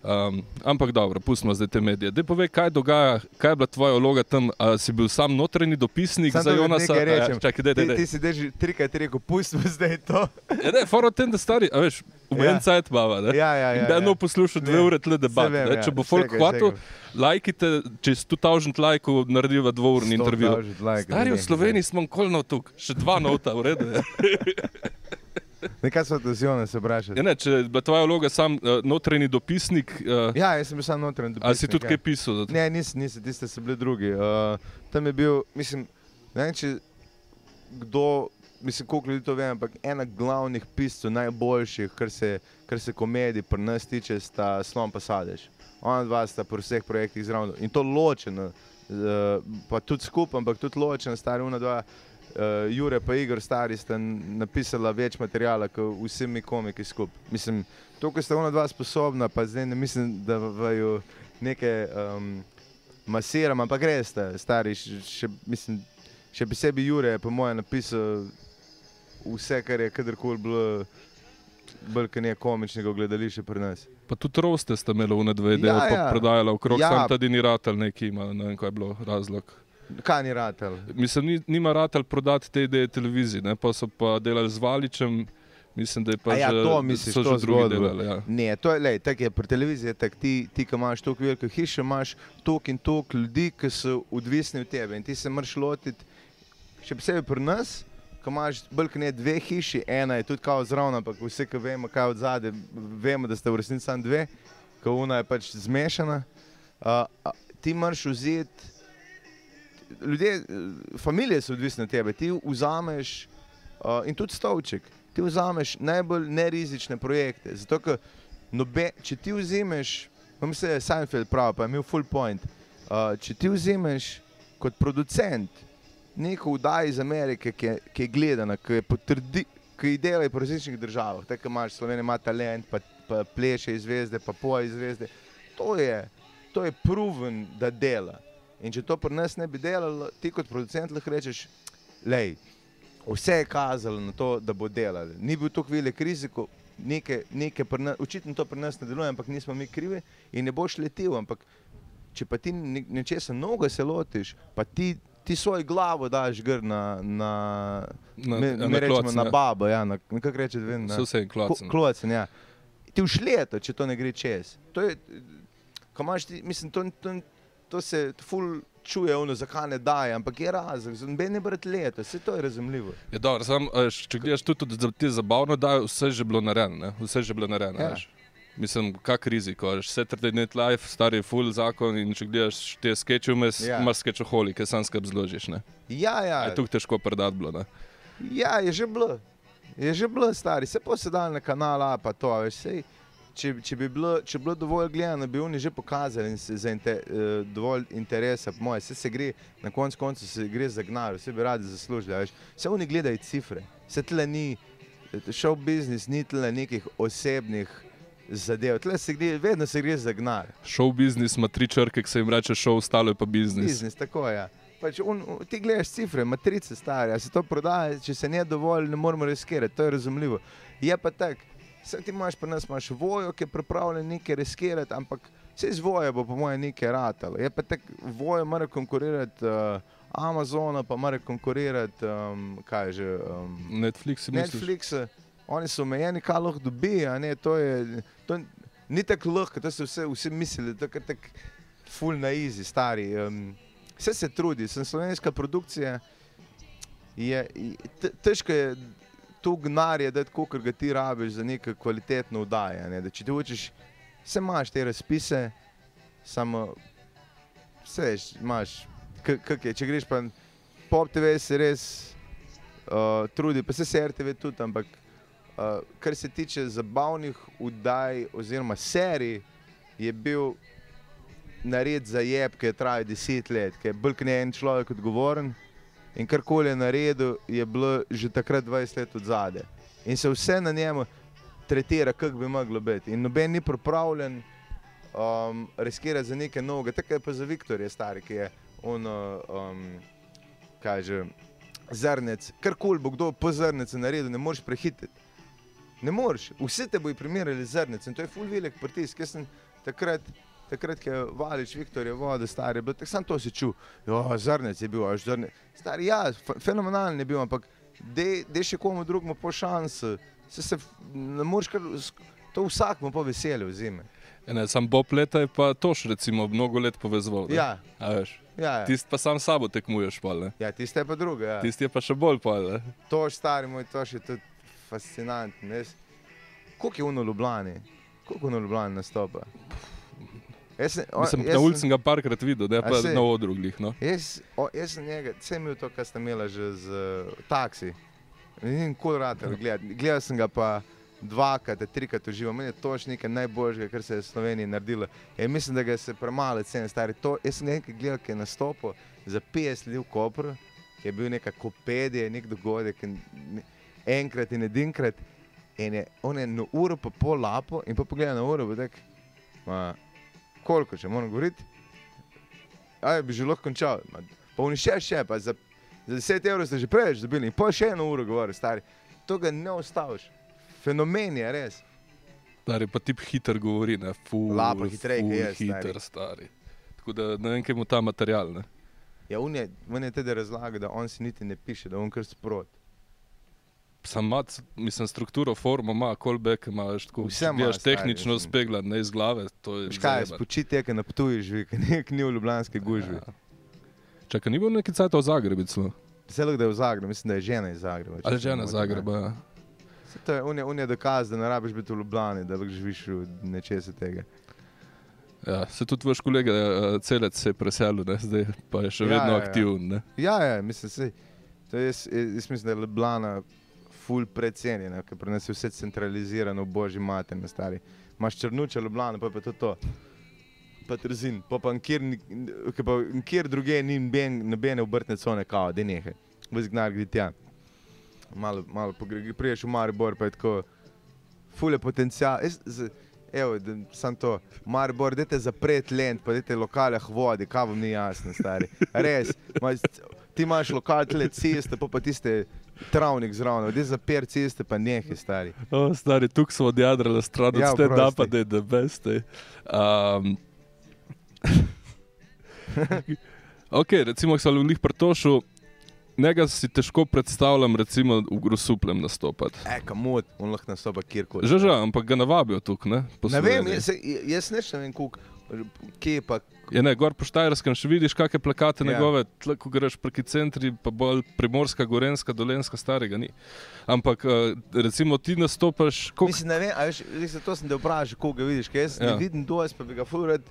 Um, ampak dobro, pustimo zdaj te medije. Dej povej, kaj dogaja, kaj je bila tvoja vloga tam? A si bil sam notranji dopisnik Samo za ti Jonasa? ja, čakaj, dej, Ti, dej, ti dej. si že trikrat rekel, pustimo zdaj to. Ja, ne, fora tem, da stari, a veš, v Ja. en cajt bava, ne? Ja, ja, ja, da ja. eno poslušal dve Ne, ure tle debat. vem, ne, ja, Če bo folk hvatil, lajkite, čez 2000 lajkov narediva dvourni intervju. Stari v Sloveniji smo nikoli nov tukaj, še dva nota, v redu. Nekaj so to zjone se vprašati. Ja, ne, če je bila tvoja vloga sam uh, notranji dopisnik, uh, Ja, jaz sem bil samo notranji dopisnik. ali si tudi ja. kaj pisal? Ne, nisem, nisem, tiste so bili drugi. Uh, tam je bil, mislim, ne vem, če kdo, mislim, koliko ljudi to ve, ampak ena glavnih piscev, najboljših, kar se, kar se komedij pri nas tiče, sta Slon pa Sadež. Ona dva sta pri vseh projektih zraven in to ločeno, uh, pa tudi skupaj, ampak tudi ločeno, stari una dva. Uh, Jure pa Igor stari sta napisala več materijala kot vsi mi komiki skupaj. Mislim, to, kar sta ona dva sposobna, pa zdaj ne mislim, da vaju nekaj um, masiram, ampak res ste stari. Še, še, mislim, še posebej Jure je po mojem napisal vse, kar je kadarkoli bilo. Nekaj komičnega v gledališču pri nas. Pa tudi roste ste imeli v nedve, da Ja, je ja. prodajala okrog, Ja. ja. sam tudi ni ratelj neki ima, ne vem, kaj je bilo razlog. Kaj ni ratelj? Mislim, ni, nima ratelj prodati te ideje televiziji, ne? pa so pa delali z Valičem, mislim, da je pa A ja, že, to misliš, so to zgodbo. delali. Ja. Ne, to je, lej, tako je pri televiziji, tak, ti, ti, ki imaš toliko veliko hiše, imaš toliko in toliko ljudi, ki so odvisni od tebe in ti se moraš lotiti, še posebej pri nas, ko imaš bolj kot ne dve hiši, ena je tudi kao zraven, ampak vsi, ki vemo, kaj od zadaj, vemo, da sta v resnici samo dve, ko una je pač zmešana. Uh, ti moraš vzeti, ljudje, eh, familije so odvisne od tebe, ti vzameš uh, in tudi stolček. Ti vzameš najbolj nerizične projekte. Zato, ker nobe, če ti vzameš, vam se je Seinfeld pravi, pa je imel full point. Uh, če ti vzameš kot producent neko vdajo iz Amerike, ki je, ki je gledana, ki je potrdi. Ki delajo po različnih državah, tako imaš Slovenijo, ima talent, pa, pa pleše iz zvezde, pa poje iz zvezde. To je, to je proven, da dela. In če to pri nas ne bi delalo, ti kot producent lahko rečeš, lej, vse je kazalo na to, da bo delalo. Ni bil tako velik rizik, nekaj, nekaj pri nas, očitno to pri nas ne deluje, ampak nismo mi krivi in ne boš letel. Ampak če pa ti ne- nečesa mnogo se lotiš, pa ti, ti svoj glavo daš gr na, na, Na, mi, ja, mi rečemo kloc, na ne. babo, ja, na, na kako reče, vem, na vse en klocen. Klocen, ja. Ti všleto, če to ne gre čez. To je, ko imaš ti, mislim, to, to, to se ful čuje, ono, zakaj ne daje, ampak je razlog, noben ne brati leto, vse to je razumljivo. Je dobro, sam, če gledaš tudi, tudi za te zabavno, da je vse že bilo narejeno, vse že bilo narejeno. Ja. veš. Mislim, kak riziko, veš, Saturday Night Live, stari full zakon in če gledaš te skeče vmes, Ja. ja. imaš skečoholike, sam skrb zložiš. Ne? Ja, ja, Je tukaj težko predati bilo. Ne? ja, je že bilo. Je že bilo stari, se pa se dal na kanal, a pa to, veš, sej, če, če, bi bilo, če bi bilo dovolj gledano, bi oni že pokazali in se, za inte, uh, dovolj interesa, po moje, se, se gre, na koncu konca se gre za gnar, vse bi radi zaslužili, veš, se oni gledajo cifre, se tle ni, šov biznis ni tle nekih osebnih zadev, tle se gre, vedno se gre za gnar. Show business ima tri črke, ki se jim reče show, ostalo je pa biznis. Biznis, tako je. Ja. Pač un, un, ti gledaš cifre, matrice stare, se to prodaja, če se ne dovolj, ne moremo riskirati, to je razumljivo. Je pa tako, vse ti imaš pri nas, imaš vojo, ki je pripravljen nekaj riskirati, ampak vse iz voje bo po mojem nekaj ratalo. Je pa tako, vojo mora konkurirati uh, Amazonu, pa mora konkurirati, um, kaj je že. Um, Netflix si misliš? Netflix, oni so omejeni, kaj lahko dobi, a ne, to je, to ni tako lahko, to so vse, vsi mislili, to je tako full na easy, stari. Um, vse se trudi, sem slovenska produkcija, je, je te- težko je tu gnarje dati, koliko ga ti rabiš za neko kvalitetno vdaje, ne, da če ti hočeš, vse imaš te razpise, samo vse imaš, kak je, če greš pa pop TV se res uh, trudi, pa se se RTV tudi, ampak uh, kar se tiče zabavnih vdaj oziroma serij, je bil nared za jeb, ki je trajal deset let, ki je bolj kot en človek odgovoren in karkoli je naredil, je bilo že takrat 20 let od zade. In se vse na njemu tretira, kako bi moglo biti. In noben ni pripravljen um, riskirati za nekaj novega, tako je pa za Viktorja stari, ki je on, um, kaže, zrnec, karkoli bo kdo po zrncu naredil, ne moreš prehiteti. Ne moreš, vsi te bojo primerjali z zrnecem, to je full velik pritisk. Takrat, takrat je Valič Viktor je vodil, star je bil, tako sam to si čutil. Jo, zrnec je bil, až zrnec. Star, ja, fe- fenomenalen je bil, ampak dej de še komu drugemu po šansi. Se, se, ne moreš kar, to vsak mu po veselju vzime. Ne, sam Bob leta je pa toš recimo mnogo let povezoval. ne. Ja, A veš, ja, ja. Tisti pa sam sabo tekmuješ, pol, ne. ja tiste pa druge. Ja. Tisti je pa še bolj pol. Ne. To je stari moj, to je tudi fascinantno. Koliko je uno Ljubljani? Koliko uno Ljubljani nastopa? Jaz sem, o, Mislim, jaz na sem- ulici sem ga parkrat videl, ne pa saj? na odru. No. Jaz, o, jaz sem njega, vse imel to, kar ste imeli že z uh, taksi. Ni nikoli rad gledati. Gledal sem ga pa dvakrat, trikrat užival. Meni je to še nekaj najboljšega, kar se je v Sloveniji naredilo. E, mislim, da ga se premalo ceni, stari. To, jaz sem enkrat gledal, ki je nastopil za 50 ljudi v Kopru, ki je bil neka kopedija, nek dogodek, in enkrat in edinkrat. In je, on je na uro pa pol lapo in pa pogleda na uro, pa tak, ma, koliko še moram govoriti? Aj, bi že lahko končal. Pa oni še, še, pa za, za 10 evrov ste že preveč dobili in pa še eno uro govori, stari. To ga ne ustaviš. Fenomen je res. Stari pa tip hiter govori, ne, ful, Lapo, hitreje kot ful jaz, hiter, stari. Tako da ne vem, kaj mu ta material, ne. Ja, on je, on je teda razlaga, da on si niti ne piše, da on kar sprot. Sam mat, mislim, strukturo, formo ima, callback ima, tako, Vse ima, stari, tehnično speglan, ne iz glave, to je Veš kaj, zajeban. spočiti je, ki na potuji živi, ki ni v Ljubljanski gužvi. Ja. Čakaj, ni bil neki cajt v Zagrebu, celo. Vse da je v Zagrebu, mislim, da je žena iz Zagreba. Ali žena motim, Zagreba. ja. ja. To je, on je, on je dokaz, da ne rabiš biti v Ljubljani, da lahko živiš v nečesa tega. Ja, se tudi vaš kolega uh, Celec se je preselil, ne, zdaj pa je še Ja, vedno ja, ja. aktiven. Ne. Ja, ja, mislim, sej, to je, jaz, jaz mislim, da je Ljubljana ful precenjena, ker pri nas je vse centralizirano, v božji mater, stari. Imaš črnuče Ljubljana, pa je pa to to. Pa trzin, pa pa nikjer, pa nikjer druge ni noben- nobene obrtne cone, kao, da nehe. Vzgnar gre tja. Malo, malo pogre- priješ v Maribor, pa je tako, ful je potencial. Jaz, z, Evo, da, sam to, Maribor, dajte zapret lent, pa dajte lokalah vodi, kaj vam ni jasno, stari. Res, ma, ti imaš lokal tle ceste, pa pa tiste travnik zraven, daj zaper ceste, pa nehi, stari. O, stari, tukaj smo odjadrali stran od Ja, oprosti. da je the best. ej. Um, ok, recimo, ko sem v njih pretošil, njega si težko predstavljam, recimo, v grosuplem nastopati. E, kamot, on lahko nastopa kjerkoli. Že že, ampak ga navabijo tukaj, ne? Ne vem, jaz, jaz ne vem, kuk, kje pa, Je ne, gor po Štajerskem še vidiš, kakšne plakate Ja. ja. njegove, tle, ko greš preki centri, pa bolj primorska, gorenska, dolenska, starega ni. Ampak eh, recimo ti nastopaš, koliko mislim, ne vem, a veš, zato sem te vprašal, koga vidiš, ker jaz ja. Ne vidim dosti, pa bi ga furat,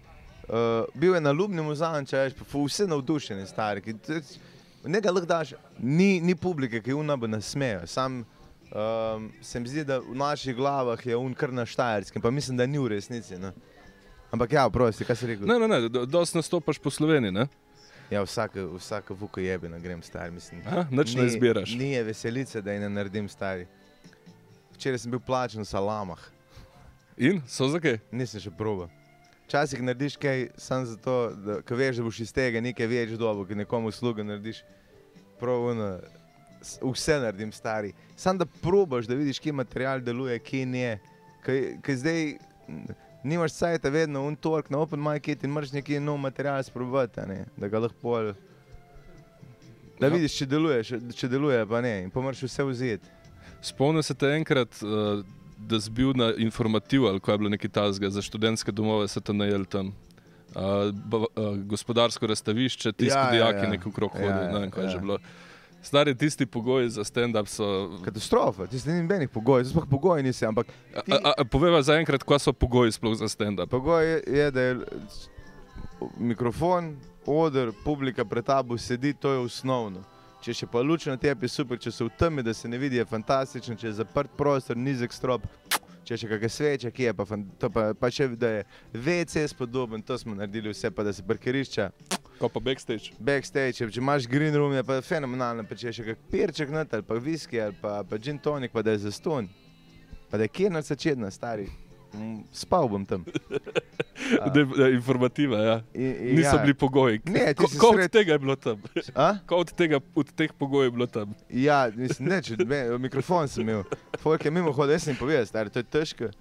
uh, bil je na ljubnem vzanče, veš, pa vse navdušeni, stari, ki, t- nekaj lahko daš, ni, ni publike, ki unabo nasmejo, sam um, se mi zdi, da v naših glavah je un kar na Štajerskem, pa mislim, da ni v resnici, ne. Ampak ja, prosti, kaj si rekel? Ne, ne, ne, do- dosti nastopaš po Sloveniji, ne? Ja, vsaka, vsaka vuka jebe, ne grem star, mislim. Aha, nič ne izbiraš. Ni je veselice, da je ne naredim stari. Včeraj sem bil plačen v salamah, In so za kaj? nisem še proba. Včasih narediš kaj samo zato, da ko veš, da boš iz tega nekaj več dobo, ki nekomu uslugo narediš. Pravno, vse naredim stari. Sam da probaš, da vidiš, kje material deluje, kje ne. Ker zdaj mm, nimaš sajta vedno un tork na open market in moraš neki nov material sprobati, ne, da ga lahko pol. Da Ja. vidiš, če deluje, če, če deluje, pa ne. In pa moraš vse vzeti. Spomnim se te enkrat, uh, da si bil na informativu ali ko je bilo nekaj tazga za študentske domove, se te najel tam. Uh, ba, uh, gospodarsko razstavišče, tisti Ja, ja, ja, dijaki ja. ja, neko krok Ja, hodijo, ja, ne vem, kaj je ja. že bilo. Stari tisti pogoji za stand-up so. Katastrofa, ti si ni nobenih pogojev, sploh pogoji nisi, ampak a, poveva za enkrat, kaj so pogoji sploh za stand-up. pogoj je, je, da je mikrofon, oder, publika pred tabo sedi, to je osnovno. Če še pa luč na tebi je super, če so v temi, da se ne vidi, je fantastično, če je zaprt prostor, nizek strop, če še kakšne sveče, ki je pa, pa, pa še, da je WC spodoben, to smo naredili vse, pa da se parkirišča, Ko pa backstage. backstage, če, imaš green room, je pa fenomenalno, pa če je še kak pirček not, ali pa viski, ali pa, pa gin tonik, pa da je zaston, pa da je kjer na začetna, stari, Mm, spal bom tam. A. De, de, informativa, ja. In, in Niso ja. bili pogoji. Ne, Ko, ko od sred- tega je bilo tam? A? Ko od, tega, od teh pogojev je bilo tam? Ja, mislim, ne, če, me, mikrofon sem imel. Folk je mimo hodil, jaz sem povedal, stari, to je težko.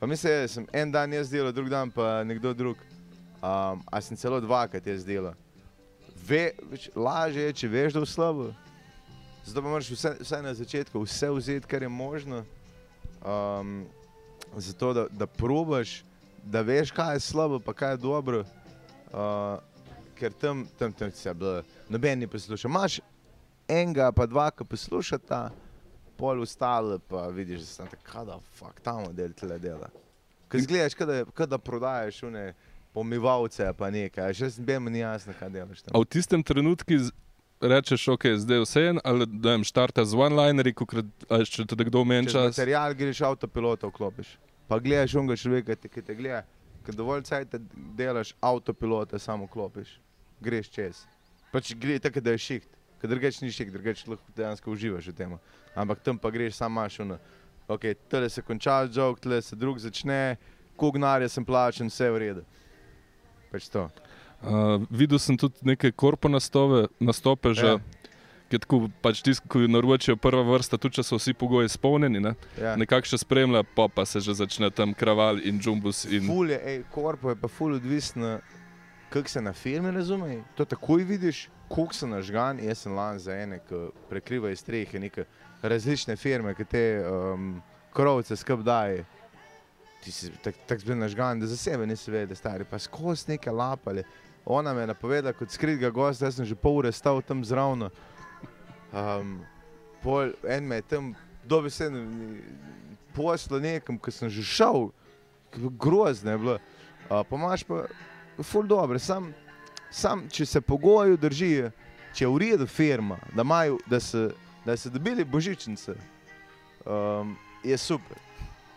Pa mislim, da sem en dan jaz delal, drug dan pa nekdo drug. Um, a sem celo dvakrat jaz delal. Ve, lažje je, če veš, da je slabo. Zato pa moraš vse, vse na začetku vse vzeti, kar je možno. Um, zato, da, da probaš, da veš, kaj je slabo, pa kaj je dobro. Uh, ker tam, tam, tam se bilo, noben ni poslušal. Imaš enega, pa dva, ki poslušata, pol ostale, pa vidiš, da se tam tako, da fuk, ta model tle dela. Ker zgledaš, kot da, kot da prodajaš une pomivalce, pa nekaj, še mi ni jasno, kaj delaš A tam. v tistem trenutku rečeš, ok, zdaj je vse en, ali da jim štarta z one-linerji, kokrat- ali če te kdo meni čas. material greš avtopilota vklopiš. Pa gledaš unga človeka, ki te gleda, ker dovolj cajt delaš avtopilota, samo klopiš. Greš čez. Pač gre tako, da je šiht. Ker drugač ni šiht, drugač lahko dejansko uživaš v tem. Ampak tam pa greš sam maš uno. Ok, tele se konča jok, tele se drug začne, kugnarje sem plačen, vse je v redu. Pač to. Uh, videl sem tudi neke korpo nastove, nastope že. Ja. Ja. Tako, pač tisti, ki naročijo prva vrsta, tudi če so vsi pogoji izpolnjeni, ne? Ja. nekako še spremlja, pa, pa se že začne tam kraval in džumbus. In... Ful je, ej, korpo je pa ful odvisno, kako se na filme razume. To takoj vidiš, koliko so nažgan. Jaz sem lan za ene, ki prekrivajo strehe, neke različne firme, ki te um, krovce skrb daje. Ti si tako tak bil nažgan, da za sebe nisi vedel, stari pa skozi neke lapale. Ona me je napovedala kot skritega gosta, jaz sem že pol ure stal tam zravno. Um, pol, en me je tam dobesedno poslal nekam, ki sem že šel, grozno. Je bilo. Uh, pa imaš pa ful dobro, sam, sam če se pogoji držijo, če je v redu firma, da, imajo, da, se, da so dobili božičnice, um, je super.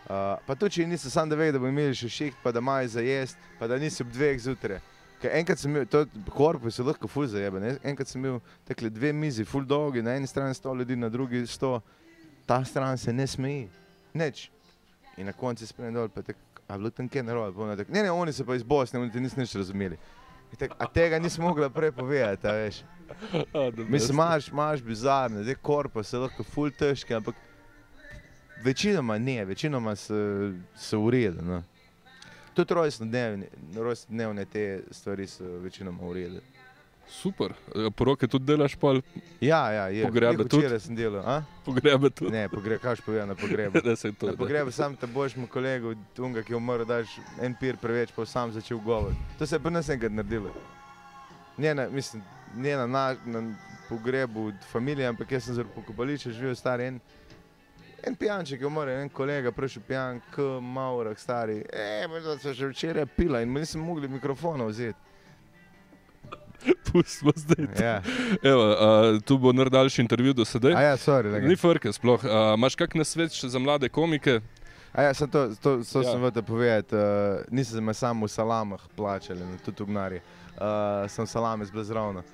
Uh, pa tudi, če niso sam da ve, da bodo imeli še šiht, pa da imajo za jesti, pa da nisi ob dveh zjutraj. Ker enkrat sem imel, to korpus je lahko ful zajeben, ne? enkrat sem imel takle dve mizi, ful dolgi, na eni strani sto ljudi, na drugi sto, ta stran se ne smeji, nič. In na koncu spremem dol, pa tako, a je bilo tam kaj narobe. Pa ona tako, Ne, ne, oni so pa iz Bosne, oni te niso nič razumeli. Tak, a tega nisem mogla prej povedati, a veš. Mislim, imaš, imaš bizarne, zdaj korpa so lahko ful težke, ampak večinoma ne, večinoma so v redu. No. Tudi rojstnodnevne, rojstnodnevne te stvari so večinoma v redu. Super, E, poroke tudi delaš, pol Ja, ja, je. Pogrebe Glih tudi? Včeraj sem delal, a? pogrebe tudi. Ne, pogreb, kaj še povem na pogrebu. Da se to. Na da. pogrebu sam te boš mu kolegu, tunga, ki je umrl, daš en pir preveč, pa sam začel govor. To se je pri nas enkrat naredilo. Njena, mislim, njena na, na pogrebu familije, ampak jaz sem zelo pokopališče živel star en, en pijanček je umrl, en kolega prišel pijan, k maurak stari. E, možda so že včeraj pila in nisem mogli mikrofona vzeti. Pustimo zdaj. Ja. Evo, a, tu bo najdaljši intervju do sedaj. A ja, sorry, Ni frke sploh. A, Imaš kak nasvet še za mlade komike? A ja, sem to, to, to Ja. sem vete povedati, uh, nisem me samo v salamah plačali, no, tudi v gnari. Uh, sem salame z blazrovno.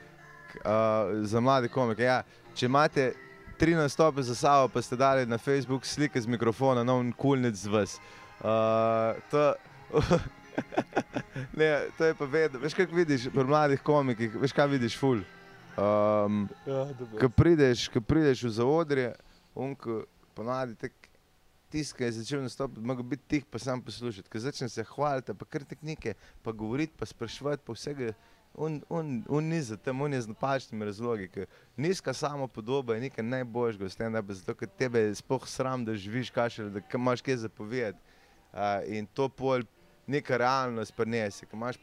Uh, za mlade komike, ja, če imate tri nastope za sabo, pa ste dali na Facebook slike z mikrofona, no, kulnic z vas. Uh, to, ne, to je pa vedno, veš, kaj vidiš pri mladih komikih, veš, kaj vidiš, ful. Um, Ja, Ko prideš, ko prideš v zaodrje, unko ponadi tak tisti, ki je začel nastopiti, mogo biti tih, pa sam poslušati. Ko začne se hvaliti, pa kar tehnike, pa govoriti, pa spraševati, pa vsega. On, on, on ni za tem, on je z napačnimi razlogi. Nizka samo podoba je nekaj najboljšega, stand-up, zato ker tebe je sploh sram, da živiš kašelj, da imaš kaj zapovedati. Uh, in to pol neka realnost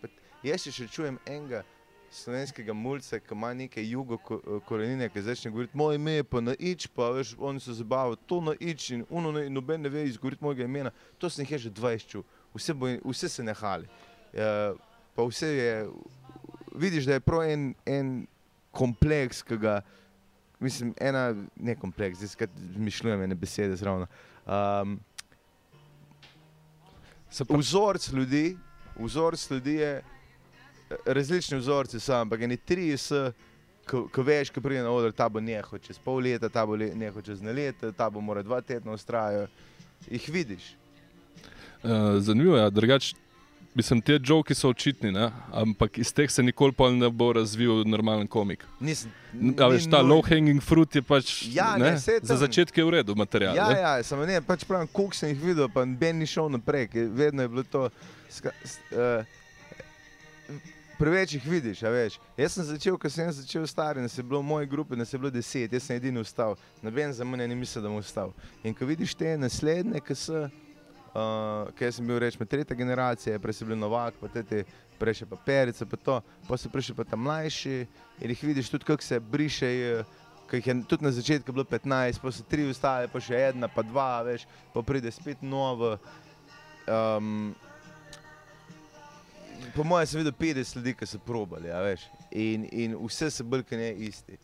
pa- Jaz še, čujem enega slovenskega mulca, ki ima neke jugo ko- korenine, ki začne govoriti, moj ime je pa na ič, pa veš, oni se zabavajo, to na ič in uno ne, noben ne ve izgovoriti mojega imena. To sem jih že 20 čul, vse, bo, vse se nehali. Uh, pa vse je, vidiš, da je prav en, en kompleks, ki ga, mislim, ena, ne kompleks, zdaj skrat zmišljujem ene besede zravno. Um, vzorc ljudi, vzorc ljudi je, različni vzorci so, ampak eni tri so, ko veš, ko pride na oder, ta bo nehal čez pol leta, ta bo nehal čez ne leto, ta bo mora dva tedna ustrajati. Jih vidiš. uh, zanimivo je, drugač. Mislim, te joki so očitni, ne? ampak iz teh se nikoli pol ne bo razvil normalen komik. Nisem, A veš, ta low hanging fruit je pač Ja, ne, ne, za začetek je v redu material. Ja, ne. ja, samo ne, pač pravim, koliko sem jih videl, pa Ben ni šel naprej, vedno je bilo to. Ska, s, uh, preveč jih vidiš, a veš. Jaz sem začel, ko sem začel stari, nas je bilo v moji grupi, nas je bilo deset, jaz sem edini ustal, noben za mene ni mislil, da bom ustal. In ko vidiš te naslednje, ki so, uh, ki sem bil rečemo tretja generacija, prej sem bil Novak, pa te prej še pa Perica, pa to, pa so prišli pa tam mlajši in jih vidiš tudi, kako se brišejo. Ki jih je tudi na začetku bilo 15, pa so tri ostale, pa še ena, pa dva, veš, pa pride spet novo. Um, po mojem, sem videl 50 ljudi, ki so probali, a veš. In, in vse so brke ne isti.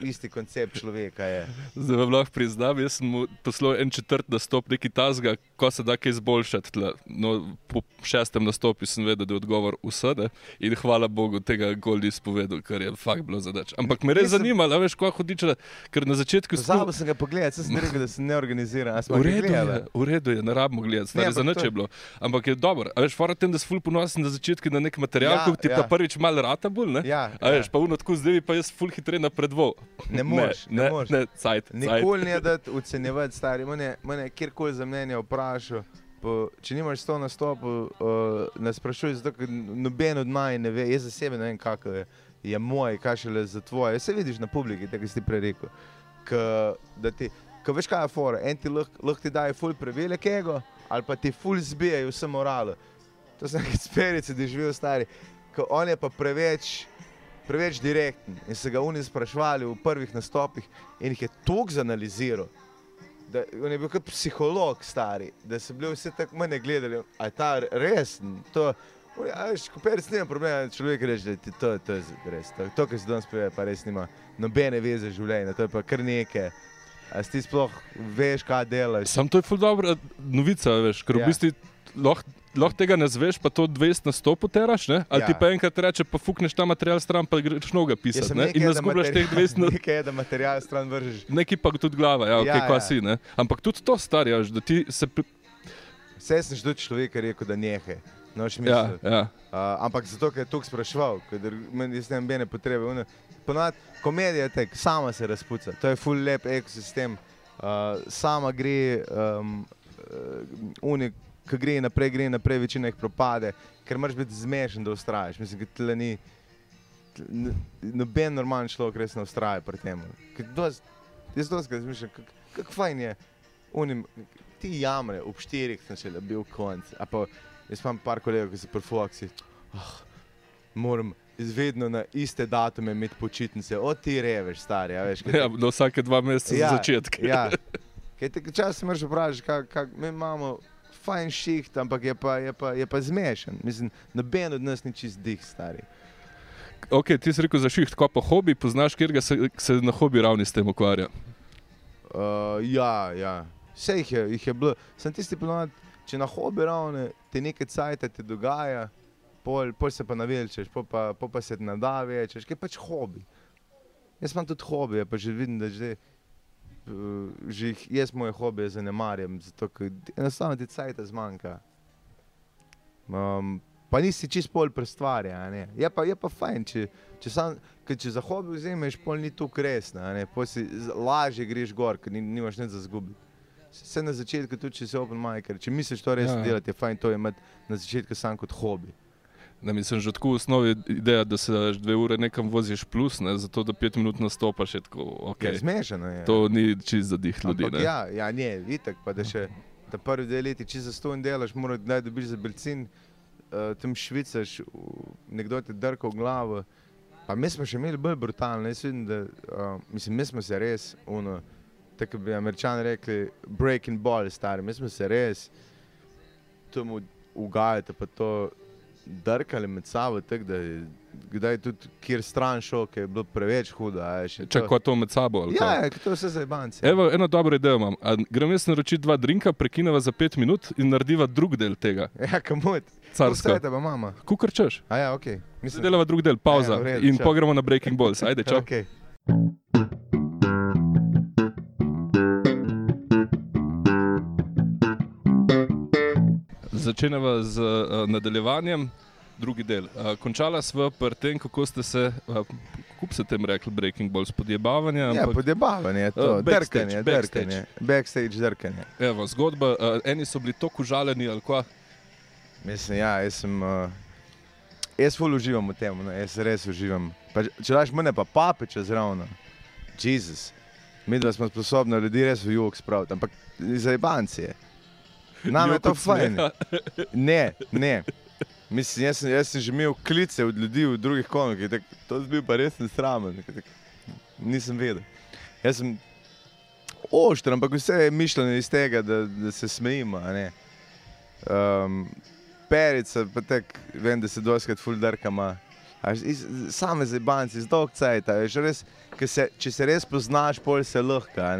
Isti koncept človeka je. Zdaj vam lahko priznam, jaz sem poslal en četrt nastop, neki tasga, ko se da kaj izboljšati. tle. No, po šestem nastopu sem vedel, da je odgovor vse. Ne? In hvala Bogu, tega Gold izpovedal, ker je fakt bilo zadeč. Ampak me res zanima, a veš, ko hodiš, ker na začetku Pozabil sem ga pogledati, sem rekel, da sem neorganiziran. a smo V redu, je, v redu je, ne rabimo gledati, stari, Ne, za nič je bilo. Ampak je dobro, a veš, fora tem, da si ful ponosen na začetku na nek material, Ja, ko ti ja. ta prvič mal rata bolj, ne? Ja, A ja. veš, pa uno tako zdaj pa jaz ful hitreje napredval. Ne moreš, ne ne, moreš. ne, cajt, cajt. Nikoli ne da ocenjevati stari. Mene, mene kjerkoli za mnenje vprašal. Po, če nimaš sto nastopov, uh, ne sprašuj, zato noben od maj ne ve, jaz za sebe ne vem, kako je, je moj, kaj šele za tvoje. Se vidiš na publiki, tako si ti prej rekel. K, da ti, ko veš, kaj je fora, en ti lahko lah ti daje ful prevelik ego, ali pa ti ful zbijajo vse moralo. To sem nekaj sperice, da živel stari. Ko on je pa preveč, preveč direkten in se ga oni sprašvali v prvih nastopih in jih je toliko zanaliziral. Da, on je bil kot psiholog stari, da so bili vsi tako mene gledali, a je ta resen. To, veš, ko perec nima problema, človek reče, da ti to, to je res. To, to kar se danes pove, pa res nima nobene veze z življenjem, to je pa kar nekaj. A si ti sploh veš, kaj delaš? Sam to je ful dobra novica, veš, ker v Ja. bistvu lahko lahko tega ne zveš, pa to 20 nastopov teraš, ne? ali Ja. ti pa enkrat reče, pa fukneš ta material stran, pa greš noga pisati ne? in ne da zgubljaš materi- teh 20 na... Nekaj je, da material stran vržeš. Neki pa tudi glava, ja, okay, Ja, kva ja. si. Ne? Ampak tudi to starjaš, da ti se. pri- Vse sem že tudi človek rekel, da nehe. No, Ja, ja. Uh, ampak zato, ker je tukaj spraševal, ker jaz nemam bene potrebe. One- Ponavadi komedija je tek, sama se razpuca, to je full lep ekosistem, uh, sama gre, um, uh, unik, ki gre naprej, gre naprej, večina jih propade, ker moraš biti zmešan, da ustrajaš. Mislim, da tle ni. Noben normalen človek res ne ustraja pri tem. Dost- Jaz to skrat razmišljam, kako kak fajn je, unim, ti jamre, ob štirih sem še bil konc. Pa, jaz imam par kolegov, ki so pri Foxi. Oh, moram vedno na iste datume imeti počitnice, o ti reveš, stari. Ja, veš, kaj ja, do vsake dva meseca ja, za začetek. Ja. Kaj te čas moraš vprašati, kak, kak, mi imamo fajn šiht, ampak je pa, je pa, je pa zmešan. Mislim, noben od nas ni čist dih, stari. Ok, ti si rekel za šiht, ko pa hobi, poznaš, kjer se, se na hobi ravni s tem ukvarja. Uh, ja, ja. Vse jih je, jih je bilo. Sem tisti ponovadi, če na hobi ravne ti nekaj cajt ti dogaja, pol, pol se pa navelčeš, pol pa, pol pa se ti nada večeš, kaj je pač hobi. Jaz imam tudi hobije, pa že vidim, da že, uh, že jih, jaz moje hobije zanemarjam, zato ker enostavno ti cajt zmanjka. Um, pa nisi čist pol prestvarja, je pa, je pa fajn, če, če, sam, če za hobi vzameš, pol ni tu z- lažje greš gor, ker ni, nimaš nič za zgubiti. Vse na začetku, tudi če si open micer, če misliš to res Ja, ja. ja. delati, je fajn to imeti na začetku sam kot hobi. Ne, mislim, že tako v osnovi ideja, da se dve ure nekam voziš plus, ne, zato da pet minut nastopaš, je tako, Okay. ok. Je zmešano je. To ni čist za dih ljudi. Ampak ne. ja, ja, ne, itak pa da še ta prvi dve leti, če za ston delaš, moraš kdaj dobiš za belcin, uh, tam švicaš, nekdo ti drka v glavo. Pa mi smo še imeli bolj brutalno, jaz vidim, da uh, mislim, mi smo se res, uno, tako bi američani rekli, breaking ball, stari, mi smo se res temu ugajati, pa to drkali med sabo, tako da je kdaj tudi kjer stran šel, ker je bilo preveč hudo. a veš, je to- med sabo. ali Ja, to je vse za banci. Evo, eno dobro idejo imam. A grem jaz naročiti dva drinka, prekineva za pet minut in narediva drug del tega, Ja, kamot. carsko. Vse tebe mama. Kukar češ. A ja, ok. Mislim, Delava drug del, pauza Ja, v redu, in pogremo na Breaking Balls. Ajde, čau. Okay. Začenjava z uh, nadaljevanjem, drugi del. Uh, končala sva pri tem, kako ste se, uh, kako bi se tem rekli, Breaking Balls, podjebavanje. Ja, ampak- podjebavanje je to, Uh, backstage, drkanje, backstage. drkanje, backstage drkanje. Evo, zgodba, uh, eni so bili tako užaljeni ali kva. Mislim, ja, jaz sem, uh, jaz ful uživam v tem, no, jaz res uživam. Pa, če- daš mene pa papiča zraven, Jezus, mi dva smo sposobni ljudi res v jug spraviti, ampak za jebanci je. Nam je to od fajn. Ne, ne. Mislim, jaz, sem, jaz sem že imel klice od ljudi v drugih komikih, tak, to je bil pa res nesramen. tak, Nisem vedel. Jaz sem ošter, ampak vse je mišljeno iz tega, da, da se smejimo. Um, perica, pa tek, vem, da se doskrat fuldrkama. Same zebanci, z dolg cajt, če se res poznaš, pol se lahko.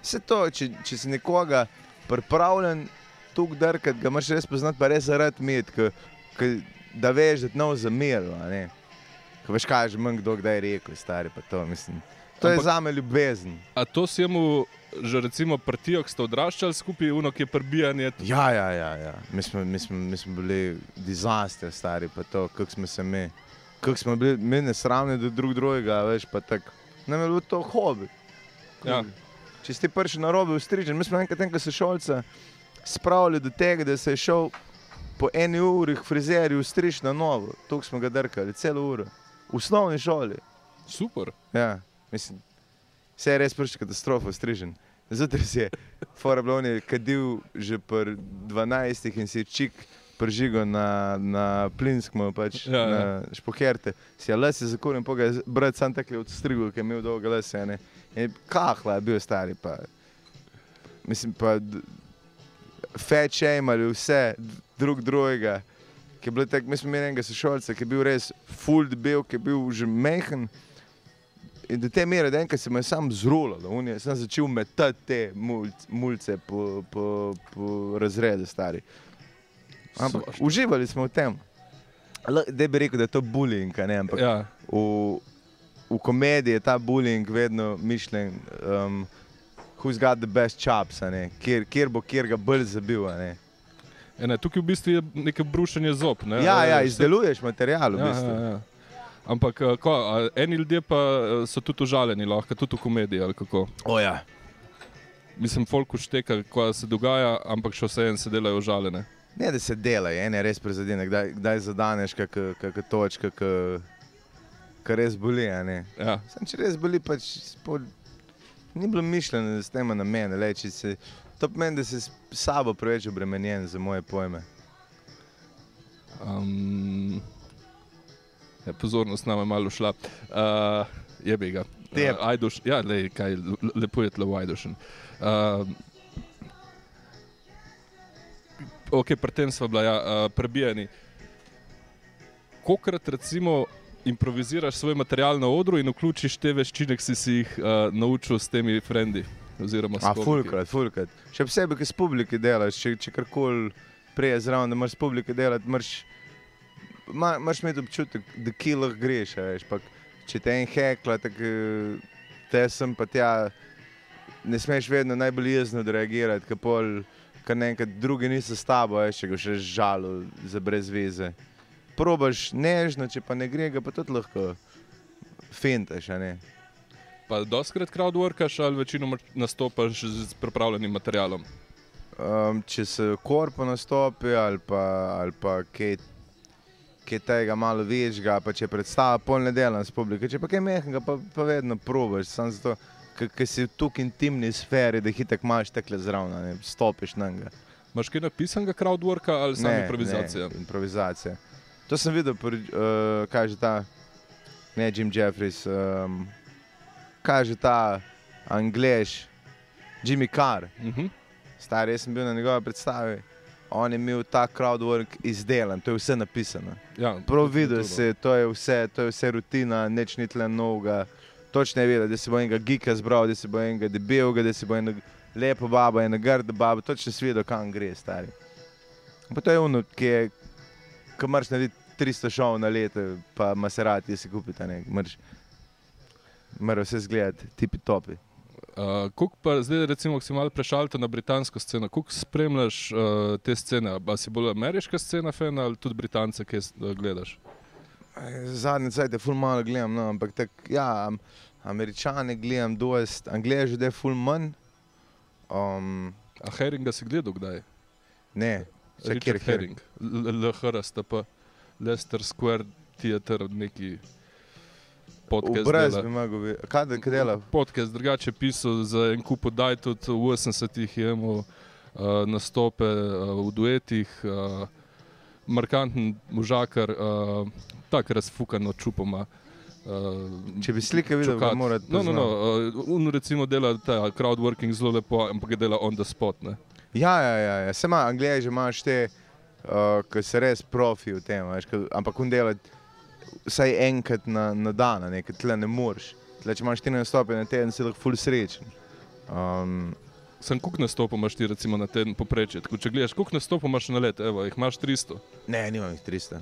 Vse to, če, če si nekoga pripravljen tukaj drkati, ga imaš res poznati, pa res zaradi imeti, ke da veš, da ti nov zameril. a ne. Ko veš, kaj je že manj kdo kdaj rekel, stari pa to, mislim. To je Ampak- za me ljubezen. A to si mu že recimo partijo, ki ste odraščali skupaj, uno, ki je prbijanje. Ja, ja, ja. ja. Mi, smo, mi, smo, mi smo bili dizaster, stari pa to, kako smo se mi, kako smo bili mi nesramni do drug drugega, veš, pa tako. Nam je bilo to hobi. Ja. Če si ti prši na robe ustrižen, mi smo enkrat enega sošolca spravili do tega, da se je šel po eni uri k frizerju ustriž na novo. Tukaj smo ga drkali, celo uro. V osnovni šoli. Super. Ja, mislim, vse je res prši katastrofa, strižen. Zato si je Forablon kadil že pri 12 in si je čik prižigal na, na plinskmu, pač Ja, ja. ja, na špoherte. Si je les zakuril in poga brat sam tako odstrigel, ker je imel dolge lese. Ne? In kahla je bil stari pa. Mislim pa, fat shameali vse d- drug drugega. Ki je bilo tako, mi smo imeli enega sošolca, ki je bil res full debel, ki je bil že mehen. In do te mere, da enkrat se mu je sam zrulal, on je sam začel metati te mulc, mulce po, po, po razredu, stari. Ampak Svašta. uživali smo v tem. Da bi rekel, da je to bullying, a ne, ampak Ja. v, v komediji je ta bullying vedno mišljen, um, who's got the best chops, kjer, kjer bo kjer ga bolj zabil. E, ne, tukaj v bistvu je neko brušenje zob. Ne? Ja, ja, E, izdeluješ material. V ja, bistvu. ja, ja. Ampak a, ko, eni ljudje pa so tudi užaljeni, lahko tudi v komediji. ja. Mislim, folk ušteka, ko se dogaja, ampak še vseeno se delajo užaljene. Ne, da se dela, ene res prizadene, kdaj, kdaj zadaneš kakšno točko, ki res boli. Ja. Sam, če res boli, pač spod, ni bilo mišljeno, da se nema na mene. Če se, to pomeni, da si s sabo preveč obremenjen za moje pojme. Um, ja, pozornost nam je malo šla. Uh, je bi ga. Te. Uh, Ajduš, ja, lej, kaj, lepo je tlo v Ajdušen. Uh, ok, pri tem smo bila ja, uh, prebijeni. Kokrat recimo improviziraš svoj material na odru in vključiš te veščine, ki si, si jih uh, naučil s temi frendi? A, fulkrat, fulkrat. Še posebej, ki s publiki delaš, če, če karkoli preje zraven, da moraš s publiki delati, moraš imeti občutek, da ki lahko greš. Veš, pa, če te en hekla, tako te sem pa tja, ne smeš vedno najbolj jezno reagirati, ker pol, kar naenkrat drugi niso s tabo, veš, če ga še žalo za brez veze. Probaš nežno, če pa ne gre, ga pa tudi lahko ne. Pa doskrat crowdworkaš ali večinoma nastopaš z pripravljenim materialom? Um, če se korpo nastopi ali pa, ali pa kaj, kaj tega malo večjega, pa če predstava pol ne delam s publiko, če pa kaj mehkega, pa, pa vedno probaš, samo zato, ker si v tukaj intimni sferi, da hitek imaš tekle zraven, stopiš na njega. Imaš kaj napisanega crowdworka ali samo improvizacija? Ne, improvizacija. To sem videl, pri, uh, kaže ta, ne Jim Jeffries, um, kaže ta Anglež, Jimmy Carr. Uh -huh. Star, jaz sem bil na njegovi predstavi. On je imel ta crowdwork izdelan, to je vse napisano. ja, Prav videl si, to je vse, to je vse rutina, nič ni tle novega. Točno je vedel, da si bo enega gika zbral, da si bo enega debelega, da si bo ena lepa baba, ena grda baba, točno si vedel, kam gre, stari. Pa to je ono, ki je, ko moraš narediti 300 šov na leto, pa maserati si kupiti, ne, moraš, moraš vse zgledati, tipi topi. Uh, Kuk pa zdaj, recimo, ko si malo prešalil na britansko sceno, kako spremljaš uh, te scene? A si bolj ameriška scena, fan, ali tudi britance, ki uh, gledaš? Zadnji cajt je ful malo gledam, no, ampak tak, ja, am, američane gledam dost, angleže da je ful manj. Um, A Heringa si gledal kdaj? ne, še kjer Richard Herring, LHR sta pa Leicester Square Theatre, neki podcast. Dela. bi mogel biti. Kaj da dela? Podcast drugače pisal za en kup oddaj, tudi v 80-ih je imel uh, nastope uh, v duetih, uh, markanten možakar, uh, tako razfukano čupoma. Uh, Če bi slike videl, bi čukat. moral No, no, no, uh, on recimo dela ta crowdworking zelo lepo, ampak ga dela on the spot. Ne? Ja, ja, ja, ja. se ima, angleže imaš te, uh, ki so res profi v tem, veš, ke, ampak on dela vsaj enkrat na, na dan, a ne, ker tle ne moreš. Tle, če imaš 14 stopenj na teden, si lahko ful srečen. Um, Sem koliko nastopov imaš ti recimo na teden poprečje? Tako, če gledaš, koliko nastopov imaš na let, evo, jih imaš 300. Ne, nimam jih 300.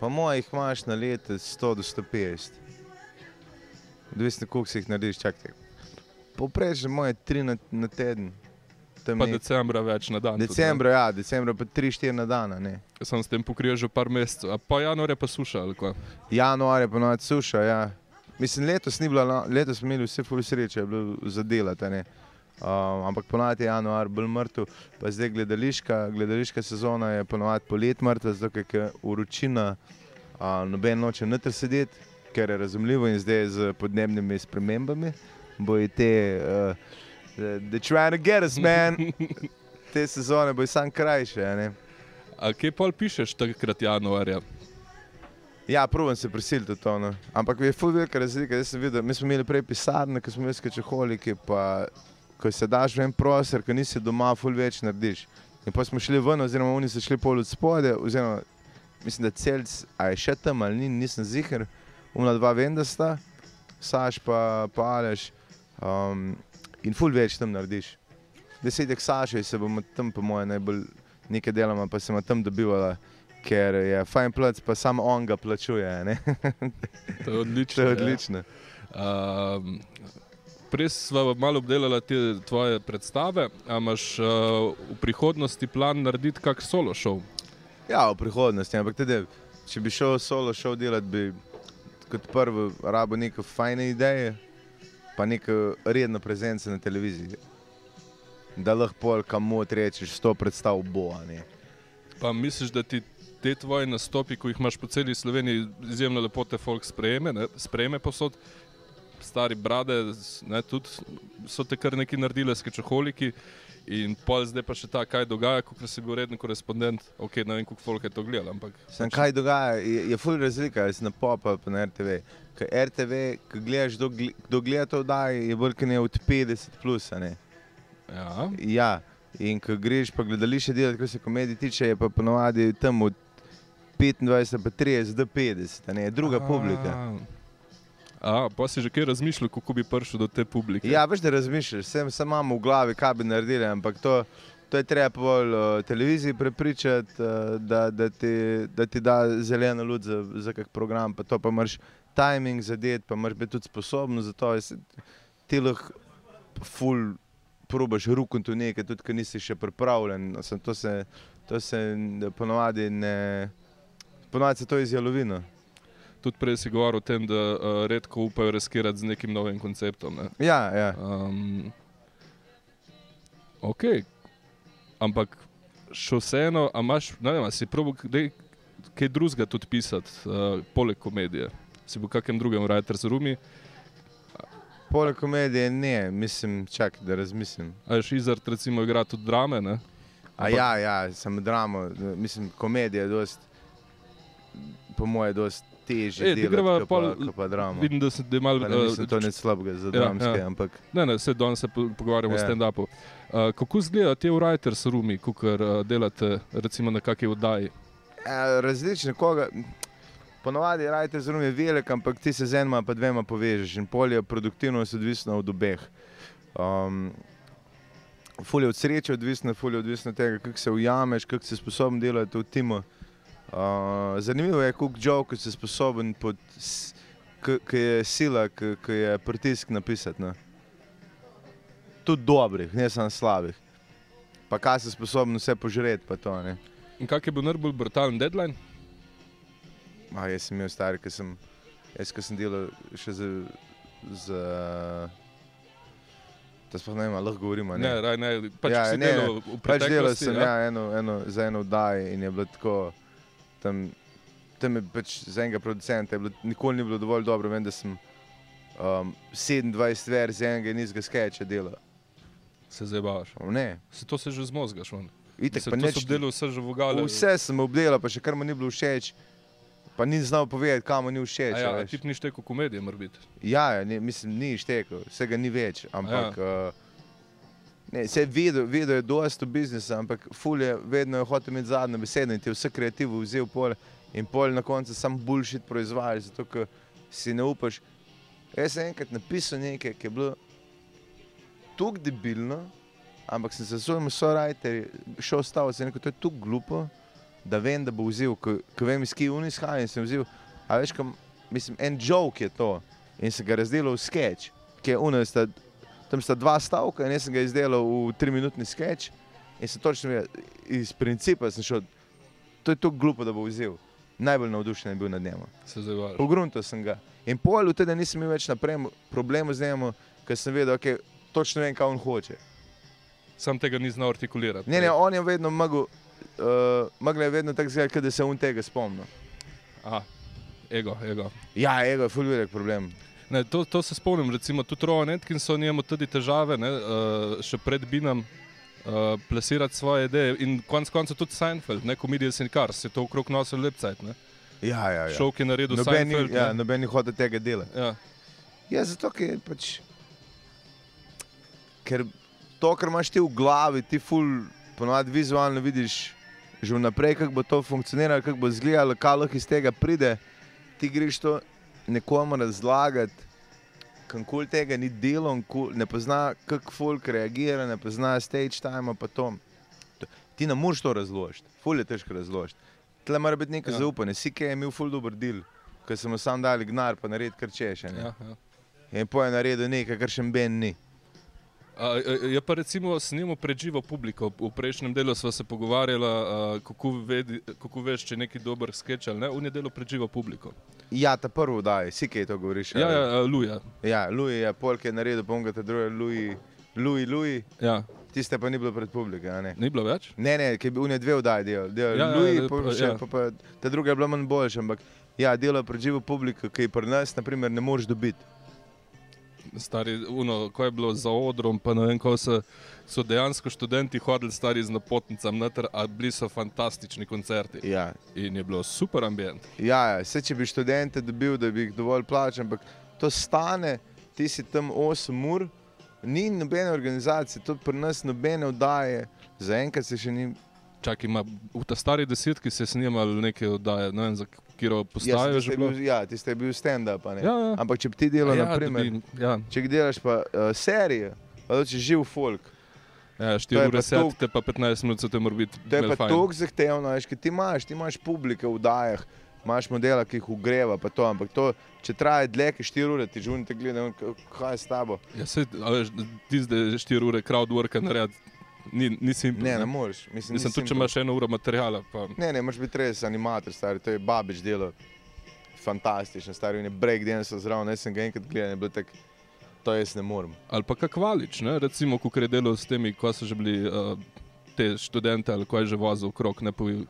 Pa mojih imaš na leto 100 do 150. Odvisno, koliko si jih narediš, čakaj. Povprečno moje 3 na, na teden. Tam Pa nek- decembra več na dan. tudi. Decembra, ja, decembra pa 3-4 na dan. Sem s tem pokril že par mesecev, a pa januarja pa suša. Januar je ponovadi suša. Ja. Mislim, letos no, letos smo imeli vse ful sreče, je bilo zadelati. Um, ampak ponovadi je januar bolj mrtev, pa zdaj gledališka, gledališka sezona je ponovadi polet mrtev, zato ker je uročina, uh, noben noče noter sedeti, ker je razumljivo in zdaj z podnebnimi spremembami bojo te, uh, the trying to get us, man. Te sezone bojo sam krajše. a ne. A kje pa pišeš takrat januarja? Ja, provam se prisiliti v to. No. Ampak je ful velika razlika. Jaz sem videl, mi smo imeli prej pisarne, ko smo imeli skečeholike, pa ko se daš v en prostor, ko nisi doma, ful več narediš. In pa smo šli ven, oziroma oni so šli pol od spode, oziroma mislim, da celc, a je še tam ali ni, nisem zihar, umna dva vem, da sta, Saš pa, pa Aleš. Um, in ful več tam narediš. Desetek Saša se bomo tam, po mojem, najbolj nekaj delamo, pa se bomo tam dobivali. Ker je fajn plac, pa samo on ga plačuje. To je odlično. To je ja. odlično. Um, prej smo malo obdelali te tvoje predstave. A imaš uh, v prihodnosti plan narediti kak solo šov? Ja, v prihodnosti, ampak tudi, če bi šel solo šov delati, bi kot prvo rabo neke fajne ideje, pa neko redno prezenco na televiziji. Da lahko pol kamot rečeš, sto predstav bo. a ne. Pa misliš, da ti te tvoje nastopi, ko jih imaš po celi Sloveniji, izjemno lepo te folk sprejeme, ne? sprejeme posod, stari brade, ne, tudi so te kar neki naredile, skečoholiki. In pol zdaj pa še ta, kaj dogaja, kot si bil reden korespondent. Ok, ne vem, koliko folk je to gledal, ampak. Sem, kaj dogaja, je, je ful razlika, ali si na pop ali pa na RTV. Ker RTV, ko gledaš, kdo, kdo gleda to oddaje, je bolj kot ne od 50 plus. a? Ja, Ja, in ko greš pa gledališče delati, ko se komedije tiče, je pa ponovadi tam od 25 pa 30 do 50, a ne, druga publika. A, pa si že kaj razmišljal, kako bi prišel do te publike? Ja, veš, da razmišljaš, sem samo imamo v glavi, kaj bi naredili, ampak to, to je treba bolj uh, televiziji prepričati, uh, da, da, ti, da ti da zeleno luč za, za kak program, pa to pa moraš timing zadeti, pa moraš biti tudi sposoben za to. jaz- Ti lahko ful probaš rukuntu nekaj, tudi ko nisi še pripravljen. Sem, to se, to se ponovadi ne. Ponovadi se to iz jalovina. Tudi prej si govoril o tem, da uh, redko upajo riskirati z nekim novim konceptom. Ne? Ja, ja. Um, ok, ampak še vseeno, a imaš, ne vem, si probo kaj drugega tudi pisati, uh, poleg komedije. Si v kakem drugem writer's roomu, Poleg komedije ne, mislim, čakaj, da razmislim. a je Šizard recimo igra tudi drame, ne? A ja, ja, sem dramo, mislim, komedija je dost, po moje, dost težje E, delati, kot pa, ko pa drama. Vidim, da se da malo... Ne mislim, to uh, ni slabega za Ja, dramske, ja. ampak Ne, ne, se danes se po- pogovarjamo Ja. o stand-upu. Uh, kako izgleda te writers roomi, ko uh, delate recimo na kakšni oddaji? e, različne koga. Ponovadi rajte zelo je velik, ampak ti se z enima pa dvema povežeš in polje produktivnost odvisna od obeh. Um, Fulje od sreče odvisno, fulje odvisno od tega, kako se ujameš, kako si sposoben delati v timu. Uh, zanimivo je, koliko jokov si sposoben, pod s- k- ko je sila, ki je pritisk napisati. Ne? Tudi dobrih, ne samo slabih. Pa kaj si sposoben vse požreti, to. Ne? In kak je bil najbolj brutalen deadline? A, jaz sem imel star, ki sem, jaz, sem delal še z. z to sploh ne vem, lahko govorimo. Ne, Ne, raj, ne, pač Ja, ne, delal v pač delal sem ja? ja, eno, eno, za eno oddajo in je bilo tako. Tam, tam je pač za enega producenta, bilo, nikoli ni bilo dovolj dobro. Vem, da sem um, 27 verzij enega in nizga sketcha delal. Se zabavaš. Ne, Se to se že zmozgaš. on. itek Se, pa neč. so delali vse že vogale. Vse sem obdelal, pa še kar mu ni bilo všeč. Pa ni znal povedati, kam ni všeč. A a Ja, veš. tip ni šteko komedije, mora biti. Ja, ja ne, mislim, ni štekel, vsega ni več. Ampak, ja. uh, ne, se vedel, vedel je dosto biznisa, ampak ful je vedno je hotel imeti zadnjo besedo in ti je vse kreativo vzel pol in pol na koncu sam bullshit proizvajaš, zato ker si ne upaš. Jaz sem enkrat napisal nekaj, ki je bilo tako debilno, ampak sem se z svojim sorajterjem šel staviti, sem rekel, to je tako glupo, da vem, da bo vzel, ko vem, iz kje in sem vzel, a veš, kam, mislim, en joke je to in se ga razdelil v sketch, ki je uno, sta, tam sta dva stavka in jaz sem ga izdelal v tri minutni sketch in se točno ve, iz principa sem šel, to je tako glupo, da bo vzel. Najbolj navdušen je bil nad njim. Se zabavaš. Pogrunto sem ga. In pol v teden nisem imel več naprej problema z njim, ker sem vedel, da okay, točno vem, kaj on hoče. Sam tega ni znal artikulirati. Ne, ne, on je vedno mogel, uh, mogel je vedno tako zgledati, kot da se on tega spomni. Aha, ego, ego. Ja, ego je ful velik problem. Ne, to, to se spomnim, recimo tudi Rowan Atkinson ima tudi težave, ne, uh, še pred Binom. Uh, plasirati svoje ideje, in konec koncev tudi Seinfeld, ne komedije Sinkar, se je to okrog nosil lepcajt. Ja, ja, ja. Šov, ki je naredil Noben ni, Seinfeld. ja, ne. noben ni hotel tega dela. Ja. Ja, zato ker pač. Ker to, kar imaš ti v glavi, ti ful, ponovadi vizualno vidiš že vnaprej, kako bo to funkcioniralo, kako bo izgledalo, kaj lahko iz tega pride. Ti greš to nekomu razlagati, kako tega ni delo, ne pozna, kako folk reagira, ne pozna stage time, pa to. Ti ne moreš to razložiti, ful je težko razložiti. Tle mora biti nekaj Ja. ja. zaupanja. Si, ki je imel ful dober del, ker sem mu sam dal gnar, pa narediti kar češ. Ja, ja. In po je naredil nekaj, kar še Ben ni. A, a, je pa recimo snimo pred živo publiko. V prejšnjem delu smo se pogovarjali, kako, vedi, kako veš, če je neki dober sketch ali ne. V nedelu pred živo publiko. Ja, ta prvi daj, si kaj to govoriš. Ja, ja, Luja. ja Louis je polk je naredil, pomga te druge, Louis, Louis, Louis. Ja. Tiste pa ni bilo pred publiko? Ni bilo več? Ne, ne, ki je bil ne dve vdaji del. del Ja, ja, ja, Louis, ja, ja, pa, pa- še, ja. pa, pa, ta druga je bila manj boljša, ampak ja, delo pred živo publiko, ki je pri nas, naprimer, ne moreš dobiti. Stari, uno, ko je bilo za odrom, pa ne vem, ko so, so dejansko študenti hodili stari z napotnicami noter, a bili so fantastični koncerti. Ja, In je bilo super ambient. ja, ja. Vse, če bi študente dobil, da bi jih dovolj plačal, ampak to stane, ti si tam 8 ur, ni nobene organizacije, to pri nas nobene vdaje, zaenkrat se še ni. Čak ima v ta stari desetki se je snimal neke oddaje, ne vem, za katero postajo Ja, že bil, ja, tiste je bil stand-up. Ja, ja. Ampak če bi ti delal, ja, naprimer, bi- ja, če delaš pa uh, serije, pa če živ folk. ja, To 4 je ure pa sedite, toliko- pa 15 minut se te mora biti. To je pa tako zahtevno, veš, ker ti imaš, ti imaš publike v dajah, imaš modela, ki jih ugreva, pa to, ampak to, če traja dlje, kot 4 ure, ti žunite gledaj, kaj je s tabo. Ja, sej, a veš, ti zdaj 4 ure crowdworka naredi, ni, ni simpel. Ne, ne moreš. Mislim, Mislim, tudi če imaš eno uro materijala, pa Ne, ne, moraš biti res animator, stari, to je babič delo. Fantastično, stari, je breakdance zraven, jaz sem ga enkrat gledal, in je bilo tako, to jaz ne morem. ali pa kak valič, ne? recimo, ko je delal s temi, ko so že bili uh, te študente ali ko je že vozil okrog, ne povil.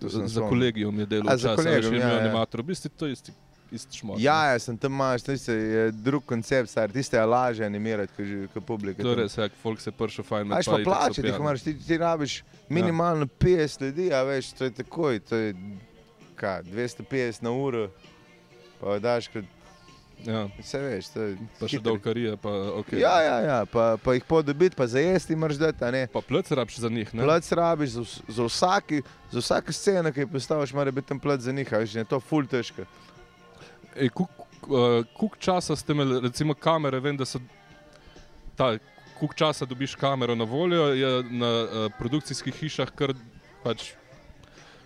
To sem Za spomnil. kolegijum je delal, A, za včasih, a veš, kolegium, je ja, bil ja. animator, v bistvu to je isti, isti šmot. Ja, ja, sem tam imaš, tiste je drug koncept, stari, tiste je lažje animirati, kot že- kot publika. To je res, ja, folk se pršel fajn. med Ajš pa plačati, jih moraš, ti, ti rabiš minimalno 50 ljudi, a veš, to je takoj, to je kaj, 250 na uro, pa daš, kot Ja, vse veš, to je pa še hitro. dolkarije, pa ok. Ja, ja, ja, pa, pa jih podobiti, pa za jesti moraš dati. Pa plec rabiš za njih, ne? Plac rabiš za, za, vsaki, za vsako sceno, ki jo postaviš, mora biti tam plac za njih, a in je to ful težko. Ej, kuk, uh, kuk časa ste imeli, recimo kamere, vem, da so ta, kuk časa dobiš kamero na voljo, je na uh, produkcijskih hišah kar pač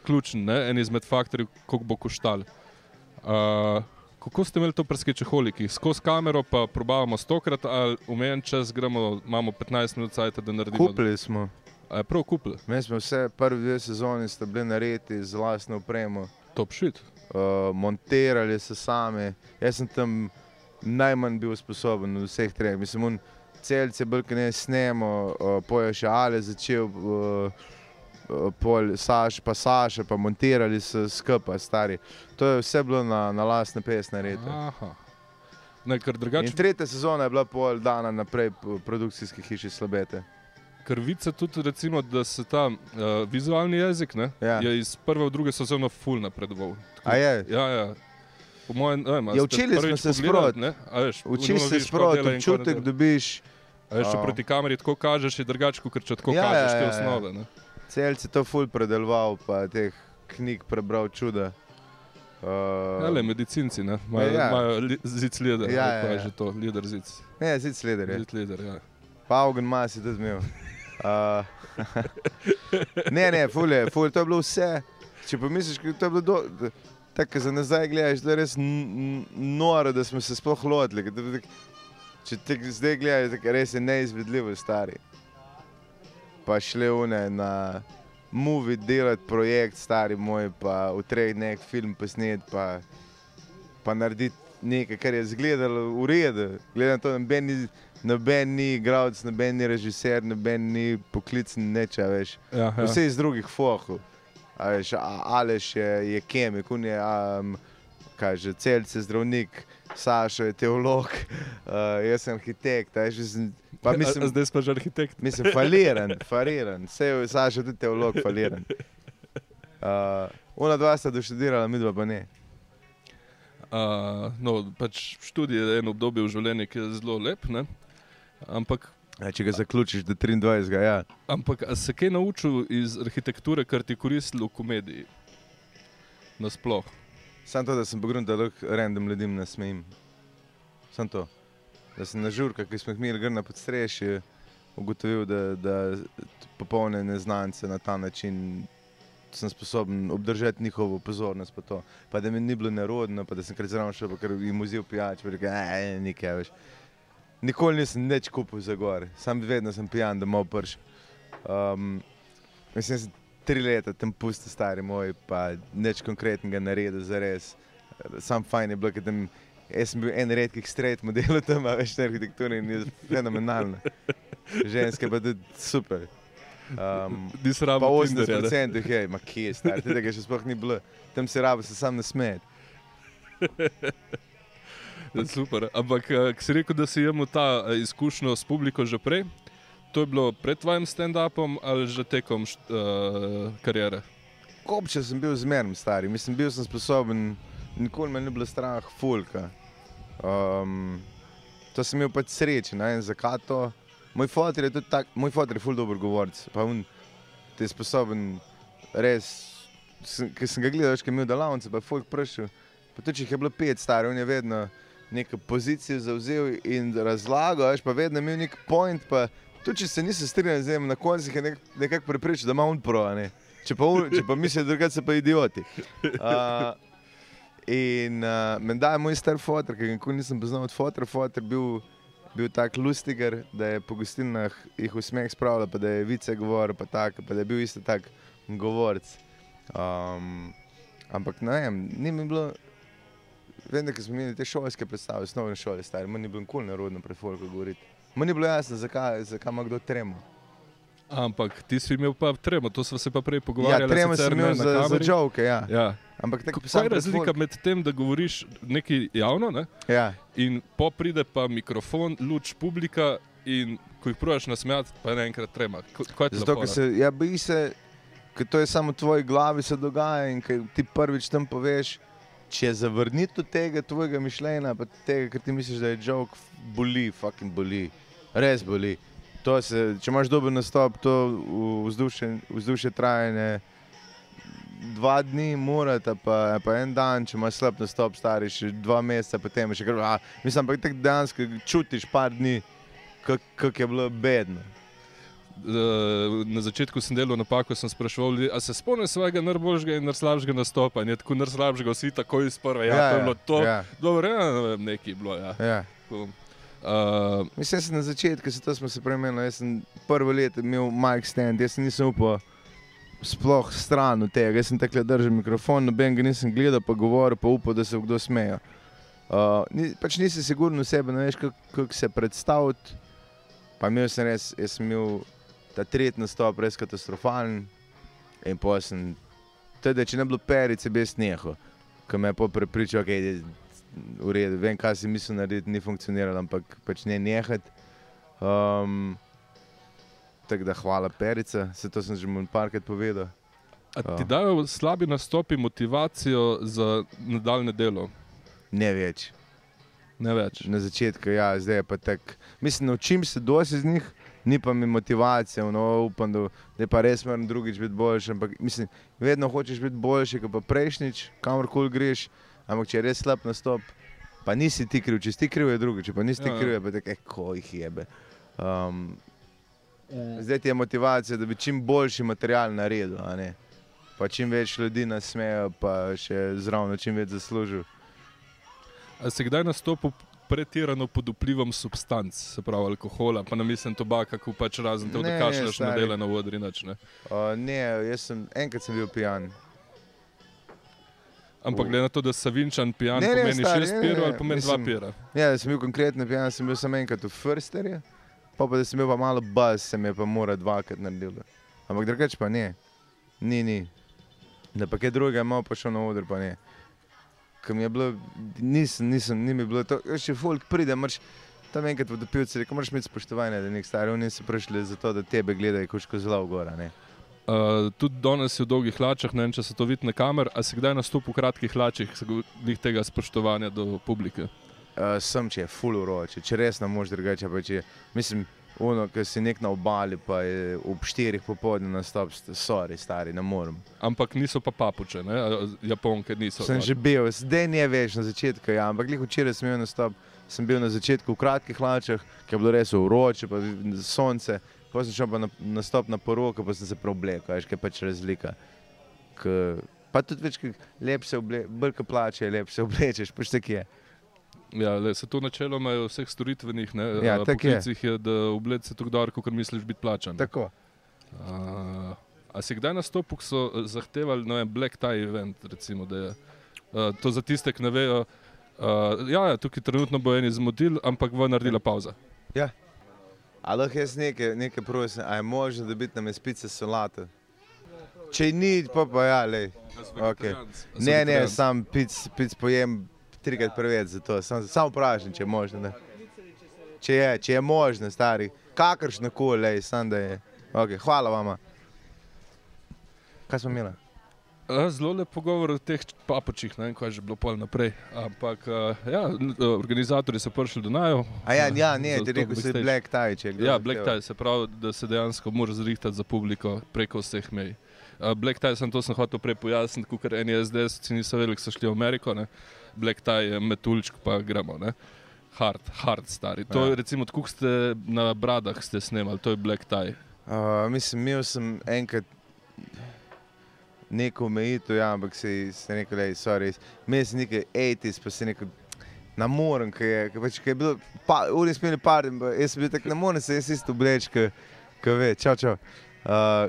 ključen, ne? en izmed faktorjev, koliko bo koštal. Uh, kako ste imeli to pri skečeholikih? Skozi kamero pa probavamo stokrat, ali umejen čas gremo, imamo 15 minut cajt, da naredimo. Kupili smo, A je prav kupili, mi smo vse, prvi dve sezoni sta bili narejeni z vlastno opremo. top shit. Uh, montirali se sami. Jaz sem tam najmanj bil sposoben od vseh treh. Mislim, un celce bolj, ne snemo, uh, poje še Ale začel, uh, pol Saš, pa Saša, pa montirali se skupaj, stari. To je vse bilo na, na lastne pes narejeno. Ne, ker In drugače tretja sezona je bila pol dana naprej po produkcijski hiši Slabete. Krvice tudi, recimo, da se ta uh, vizualni jezik ne, Ja. je iz prve v druge sezone full napredoval. Tako- je? Ja, ja. Po mojem, ne vem, Ja, učili smo se sproti. Učiš se sproti, občutek dobiš. Veš, če proti kameri tako kažeš, je drugače, kot če tako Ja, kažeš ja, te ja, osnove. Ne? Celci to ful predeloval, pa teh knjig prebral čuda. Uh, Ja, le, medicinci ne? imajo Ja. ja. li, zic lider, Ja, ja, ja, že to, lider zic. ne, zid sleder je. Zic lider, ja. Pa Augen Mas je tudi imel. Uh, ne, ne, ful je, ful, to je bilo vse. Če pomisliš, to je bilo do, da- tako za nazaj gledaš, da je res noro, da smo se sploh lotili. to Če te zdaj gledaš, tako res je neizvedljivo stari. Pa šle une na movie delati projekt, stari moj, pa v treh dneh film posnet, pa, pa narediti nekaj, kar je izgledalo v redu. Gledam to, noben ni, noben ni igralec, noben ni režiser, noben ni poklicni neče, veš. Ja, ja. Vse iz drugih fohov. A Veš, a- Aleš je, je kemik, un je um, kaže, celce zdravnik, Sašo je teolog, uh, jaz sem arhitekt. a Veš, mislim, pa a, a mislim, zdaj pa že arhitekt. mislim faliran, faliran. Vse je Sašo tudi teolog, faliran. Uh, Una dva sta doštudirala, midva pa ne. Uh, no, pač študij je eno obdobje v življenju, ki je zelo lep, ne? Ampak Ja, če ga zaključiš do 23, ja. Ampak se kaj naučil iz arhitekture, kar ti je koristilo v komediji? Nasploh. Sam to, da sem pogledal, da lahko random ljudem nasmejim. Sam to. Da sem na žurkah, ki smo jih imeli gr na podstrešju, ugotovil, da, da popolne neznance na ta način sem sposoben obdržati njihovo pozornost. Pa, to. pa da mi ni bilo nerodno, pa da sem kar zraven šel, ker jim vzel pijač, pa rekel, ne, nekaj več. Nikoli nisem nič kupil za gor, sam vedno sem pijan, da malo prš. Um, mislim, da sem tri leta tam pusti stari moj, pa nič konkretnega naredil za res. Sam fajn je bilo, ker tam, jaz sem bil en redkih straight modelov tam, a veš, na arhitekturi in je fenomenalno. Ženske pa tudi super. Um, Ni se rabo 80% jih je, ma kje je star, tega še sploh ni bilo. Tam se rabo se sam nasmejati. Super. Ampak, eh, ko si rekel, da si imel ta eh, izkušnjo s publiko že prej, to je bilo pred tvojim stand-upom ali že tekom uh, kariere? Kopče sem bil zmerno star, mislim, bil sem sposoben, nikoli me ni bilo strah, fulka. Um, to sem imel pač sreče, ne vem zakaj to. Moj fotor je tudi tak, moj fotor je ful dober govorc, pa on ti je sposoben res, ker sem ga gledal, ker je imel delavnice, pa je folk prišel, pa tudi če jih je bilo pet star, on je vedno neko pozicijo zauzel in razlagal, veš, pa vedno imel nek point, pa tudi če se nisi strinjal z njim, na koncu jih je nek, nekako prepričal, da ima on ne. Če pa, un- če pa mislijo, drugače so pa idioti. Uh, in uh, menda je moj star fotor, ki ga nisem poznal od fotora, fotor bil, bil tak lustiger, da je po gostilnah jih v smeh spravljal, pa da je vice govoril, pa, tak, pa da je bil isto tak govorc. Um, ampak ne vem, ni mi bilo, vem, da smo imeli te šolske predstave, osnovne šole, stari, meni ni bilo nikoli nerodno pred folko govoriti. Meni ni bilo jasno, zakaj, zakaj ima kdo tremo. Ampak ti si imel pa tremo, to smo se pa prej Ja, pogovarjali. tremo sicer sem imel za, za joke, ja. Ja. Ampak tako Kaj je razlika med tem, da govoriš nekaj javno ne? Ja. in po pride pa mikrofon, luč publika in ko jih provaš nasmejati, pa naenkrat trema. Ko- Kaj je to? Zato, ker se, ja, boji se, ker to je samo v tvoji glavi se dogaja in ker ti prvič tam poveš, če zavrnitev tega tvojega mišljenja, pa tega, ker ti misliš, da je joke, boli, fucking boli, res boli. To se, če imaš dober nastop, to vzdušje, vzdušje trajanje dva dni, morate pa, pa en dan, če imaš slab nastop, stari še dva meseca, potem še kar, mislim, ampak tako dejansko čutiš par dni, kako je bilo bedno. Eh, Na začetku sem delal napako, sem spraševal ljudi, ali se spomniš svojega najboljšega in najslabšega nastopa. In je tako najslabšega, vsi tako iz prve. Ja, ja, to je bilo to. Ja. Dobro, ja, ne nekaj je bilo. Ja. ja. Uh, Mislim, da sem na začetku, se to smo se premenili. Jaz sem prvo leto imel mic stand, jaz nisem upal sploh stran od tega. Jaz sem takole držal mikrofon, noben ga nisem gledal, pa govoril, pa upal, da se kdo smeja. Uh, ni, pač nisi siguren v sebe, ne veš, kako kak se predstaviti. Pa imel sem res, jaz sem imel ta tretji nastop res katastrofalen. In pa sem, teda, če ne bi bilo perice, bi jaz nehal. Ko me je pa prepričal, da je v redu, vem, kaj si mislil narediti, ni funkcioniralo, ampak pač ne nehati. Um, tako da hvala perica, se to sem že mu parkrat povedal. a ti Ja. dajo slabi nastopi motivacijo za nadaljne delo? Ne več. Ne več. Na začetku, ja, zdaj je pa tako. Mislim, naučim se dosti iz njih, ni pa mi motivacija, no, upam, da, da je pa res moram drugič biti boljši. Ampak mislim, vedno hočeš biti boljši, kot pa prejšnjič, kamorkoli greš. Ampak če je res slab nastop, pa nisi ti kriv, če si ti kriv, je drugi, če pa nisi ti Ja, ja. kriv, je pa tako, ko jih jebe. Um, zdaj ti je motivacija, da bi čim boljši material naredil, a ne. Pa čim več ljudi nasmejo, pa še zraven čim več zaslužil. A si kdaj nastopil pretirano pod vplivom substanc, se pravi alkohola, pa na mislim tobaka, ko pač razen tega, da kašljaš na dele na odri, nič ne. Uh, ne, jaz sem enkrat sem bil pijan. Ampak glede na to, da si vinčan pijan, Ne, ne, pomeni stari, šest pirov ali pomeni dva mislim- pira. Ja, da sem bil konkretno pijan, sem bil samo enkrat v Firsterju, pa, pa da sem bil pa malo baz, se mi je pa mora dvakrat naredil. Ampak drugače pa ne, ni, ni. Da pa kaj drugega, malo pa šel na oder, pa ne. Ker mi je bilo, nisem, nisem, ni mi bilo to, še folk pride, moraš tam enkrat v dopilci, rekel, moraš imeti spoštovanje, da nek stari, oni so prišli zato, da tebe gledajo, kot zelo gora, ne. Uh, tudi danes si v dolgih hlačah, ne vem, če se to vidi na kamer, a si kdaj nastopil v kratkih hlačah, glih tega spoštovanja do publike. Uh, sem, če je full uroče, če res ne moreš drugače, pa če, mislim, ono, ki si nek na obali, pa je ob štirih popoldne nastop, st- sorry, stari, ne morem. Ampak niso pa papuče, ne? Japonke niso. Sem že bil, zdaj ne več na začetku, ja, ampak glih včeraj sem imel nastop, sem bil na začetku v kratkih hlačah, ki je bilo res vroče, pa sonce, potem sem šel pa na nastop na poroko, pa sem se preoblekel, veš, kaj pač razlika. K, pa tudi več, ki lepše oble, bolj kot plače, lepše oblečeš, pač tako je. Ja, le, se to načeloma je v vseh storitvenih ne, Ja, a, tako je. poklicih je, da oblec se tako dobro, kot misliš biti plačan. Tako. A, a si kdaj nastopil, ko so eh, zahtevali vem, Black Tie event, recimo, da je a, to za tiste, ki ne vejo. Uh, ja, ja, tukaj trenutno bo en izmodil, ampak bo naredila pauza. A lahko jaz nekaj, nekaj prosim, a je možno, da biti na mespice solate? Če ni, pa pa ja, lej. Okej. Ne, ne, sam pic, pic pojem trikrat preveč za to. Sam, sam vprašam, če je možno. Ne. Če je, če je možno, stari, kakršno koli, lej, sam da je. Okay, hvala vama. Kaj smo imeli? Zelo lep pogovor o teh papučih, ne vem, kaj je že bilo pol naprej. Ampak ja, organizatorji so prišli do najo. A ja, ja ne, ti rekel si. Black Tie, če Ja. Black Tie se pravi, da se dejansko mora zrihtati za publiko preko vseh mej. Black Tie sem to sem hotel prej pojasniti, ker eni SDS si niso vedeli, ko so šli v Ameriko. Ne? Black Tie je metulčk, pa gremo. Ne? Hard, hard stari. To Ja. je recimo, tako ste na bradah ste snemali, to je Black Tie. Uh, mislim, imel sem enkrat neko omejitev, ja, ampak se, se rekel, da je sorry. Imel sem nekaj 80, pa se rekel, ne morem, ker je, ker pač, ker je bilo, pa, uri smo imeli par, jaz sem bil tak, ne morem se jaz isto obleč, ker ve, čau, čau. Uh,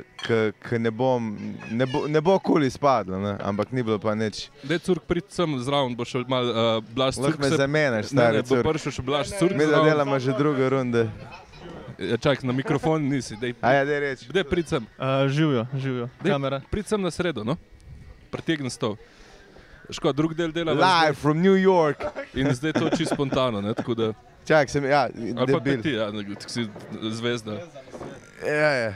Ker ne bom, ne bo, ne bo kul izpadlo, ne? ampak ni bilo pa nič. Dej curk, prid sem zraven, bo šel mal uh, blaž curk. Lahko me zamenjaš, Ne, ne, stari bo curk. prišel še blaž curk. Mi da delamo že druge runde. Ja, čak, na mikrofon nisi. Dej, A ja, dej reči. dej prid sem. Uh, živijo, živijo. Dej. Kamera. Prid sem na sredo, no? Pretegni stol. Škoda, drug del dela Live from New York. in zdaj to čisto spontano. Ne? Tako Da, Čak, sem, ja, ali pa debil. ti, ja, ne, tako si zvezda. Ja, ja.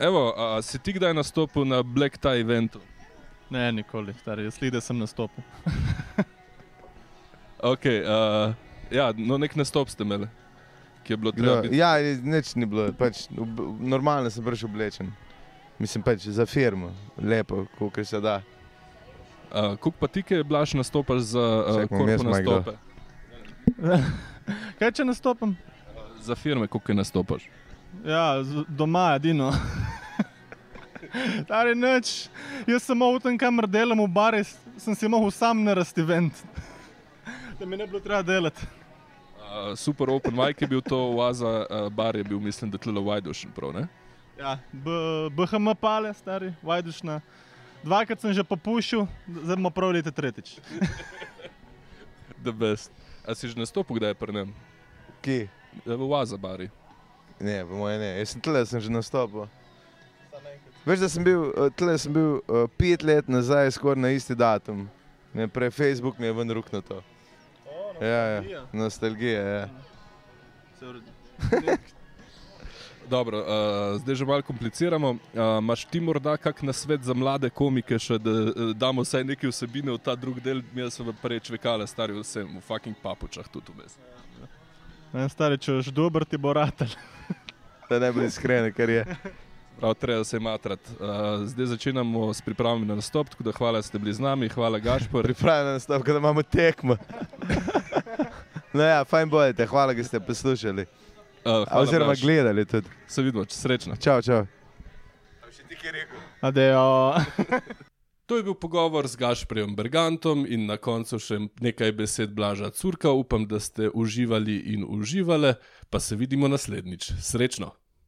Evo, a, a si ti kdaj nastopil na Black Tie eventu? Ne, nikoli, stari, jaz slide sem nastopil. Okay, uh, ja, no, nek nastop ste imeli, ki je bilo treba. Biti- Ja, nič ni bilo, pač, ob- normalno sem prišel oblečen. Mislim pač za firmo, lepo, kot se da. Uh, Kuk pa ti, ki je blaš nastopaš za uh, Čakaj, bom jaz korpo malo kdo. nastope? Kaj če nastopim? Za firme, kuk je nastopaš? Ja, doma, edino. Stari nič, jaz sem v tem, kamor delam v bari, sem si mogel sam narediti event. Da mi ne bilo treba delati. Uh, super Open Mic je bil to, Oaza uh, bar je bil, mislim, da tle Vajdušen prav, ne? Ja, B- BHM pale, stari, vajdušna. Dvakrat sem že popušil, zdaj bomo prav leti tretjič. The best. A si že nastopil, kdaj je pri njem? Ki? V Oaza bari. Ne, po mojem ne. Jaz sem tle, sem že nastopil. Veš, da sem bil, eh, tle sem bil uh, pet let nazaj, skoraj na isti datum. Ne, prej Facebook mi je ven ruknil to. Ja, ja, nostalgija, ja. Dobro, uh, zdaj že malo kompliciramo. Uh, Maš ti morda kak nasvet za mlade komike, še, da uh, damo vsaj neke vsebine v ta drugi del, mi smo prej čvekali, stari vsem, v fucking papučah tudi vmes. Ne, stari, če boš dober, ti bo ratelj. To je najbolj iskreno, kar je. Prav, treba se matrati. Uh, zdaj začenjamo s pripravami na nastop, tako da hvala, da ste bili z nami, hvala Gašpor. Pripravljen na nastop, da imamo tekmo. No ja, fajn bojete, hvala, da ste poslušali. Uh, A, oziroma Blaž. gledali tudi. Se vidimo, srečno. Čau, čau. Adejo. To je bil pogovor z Gašprijem Bergantom in na koncu še nekaj besed Blaža Curka. Upam, da ste uživali in uživali, pa se vidimo naslednjič. Srečno!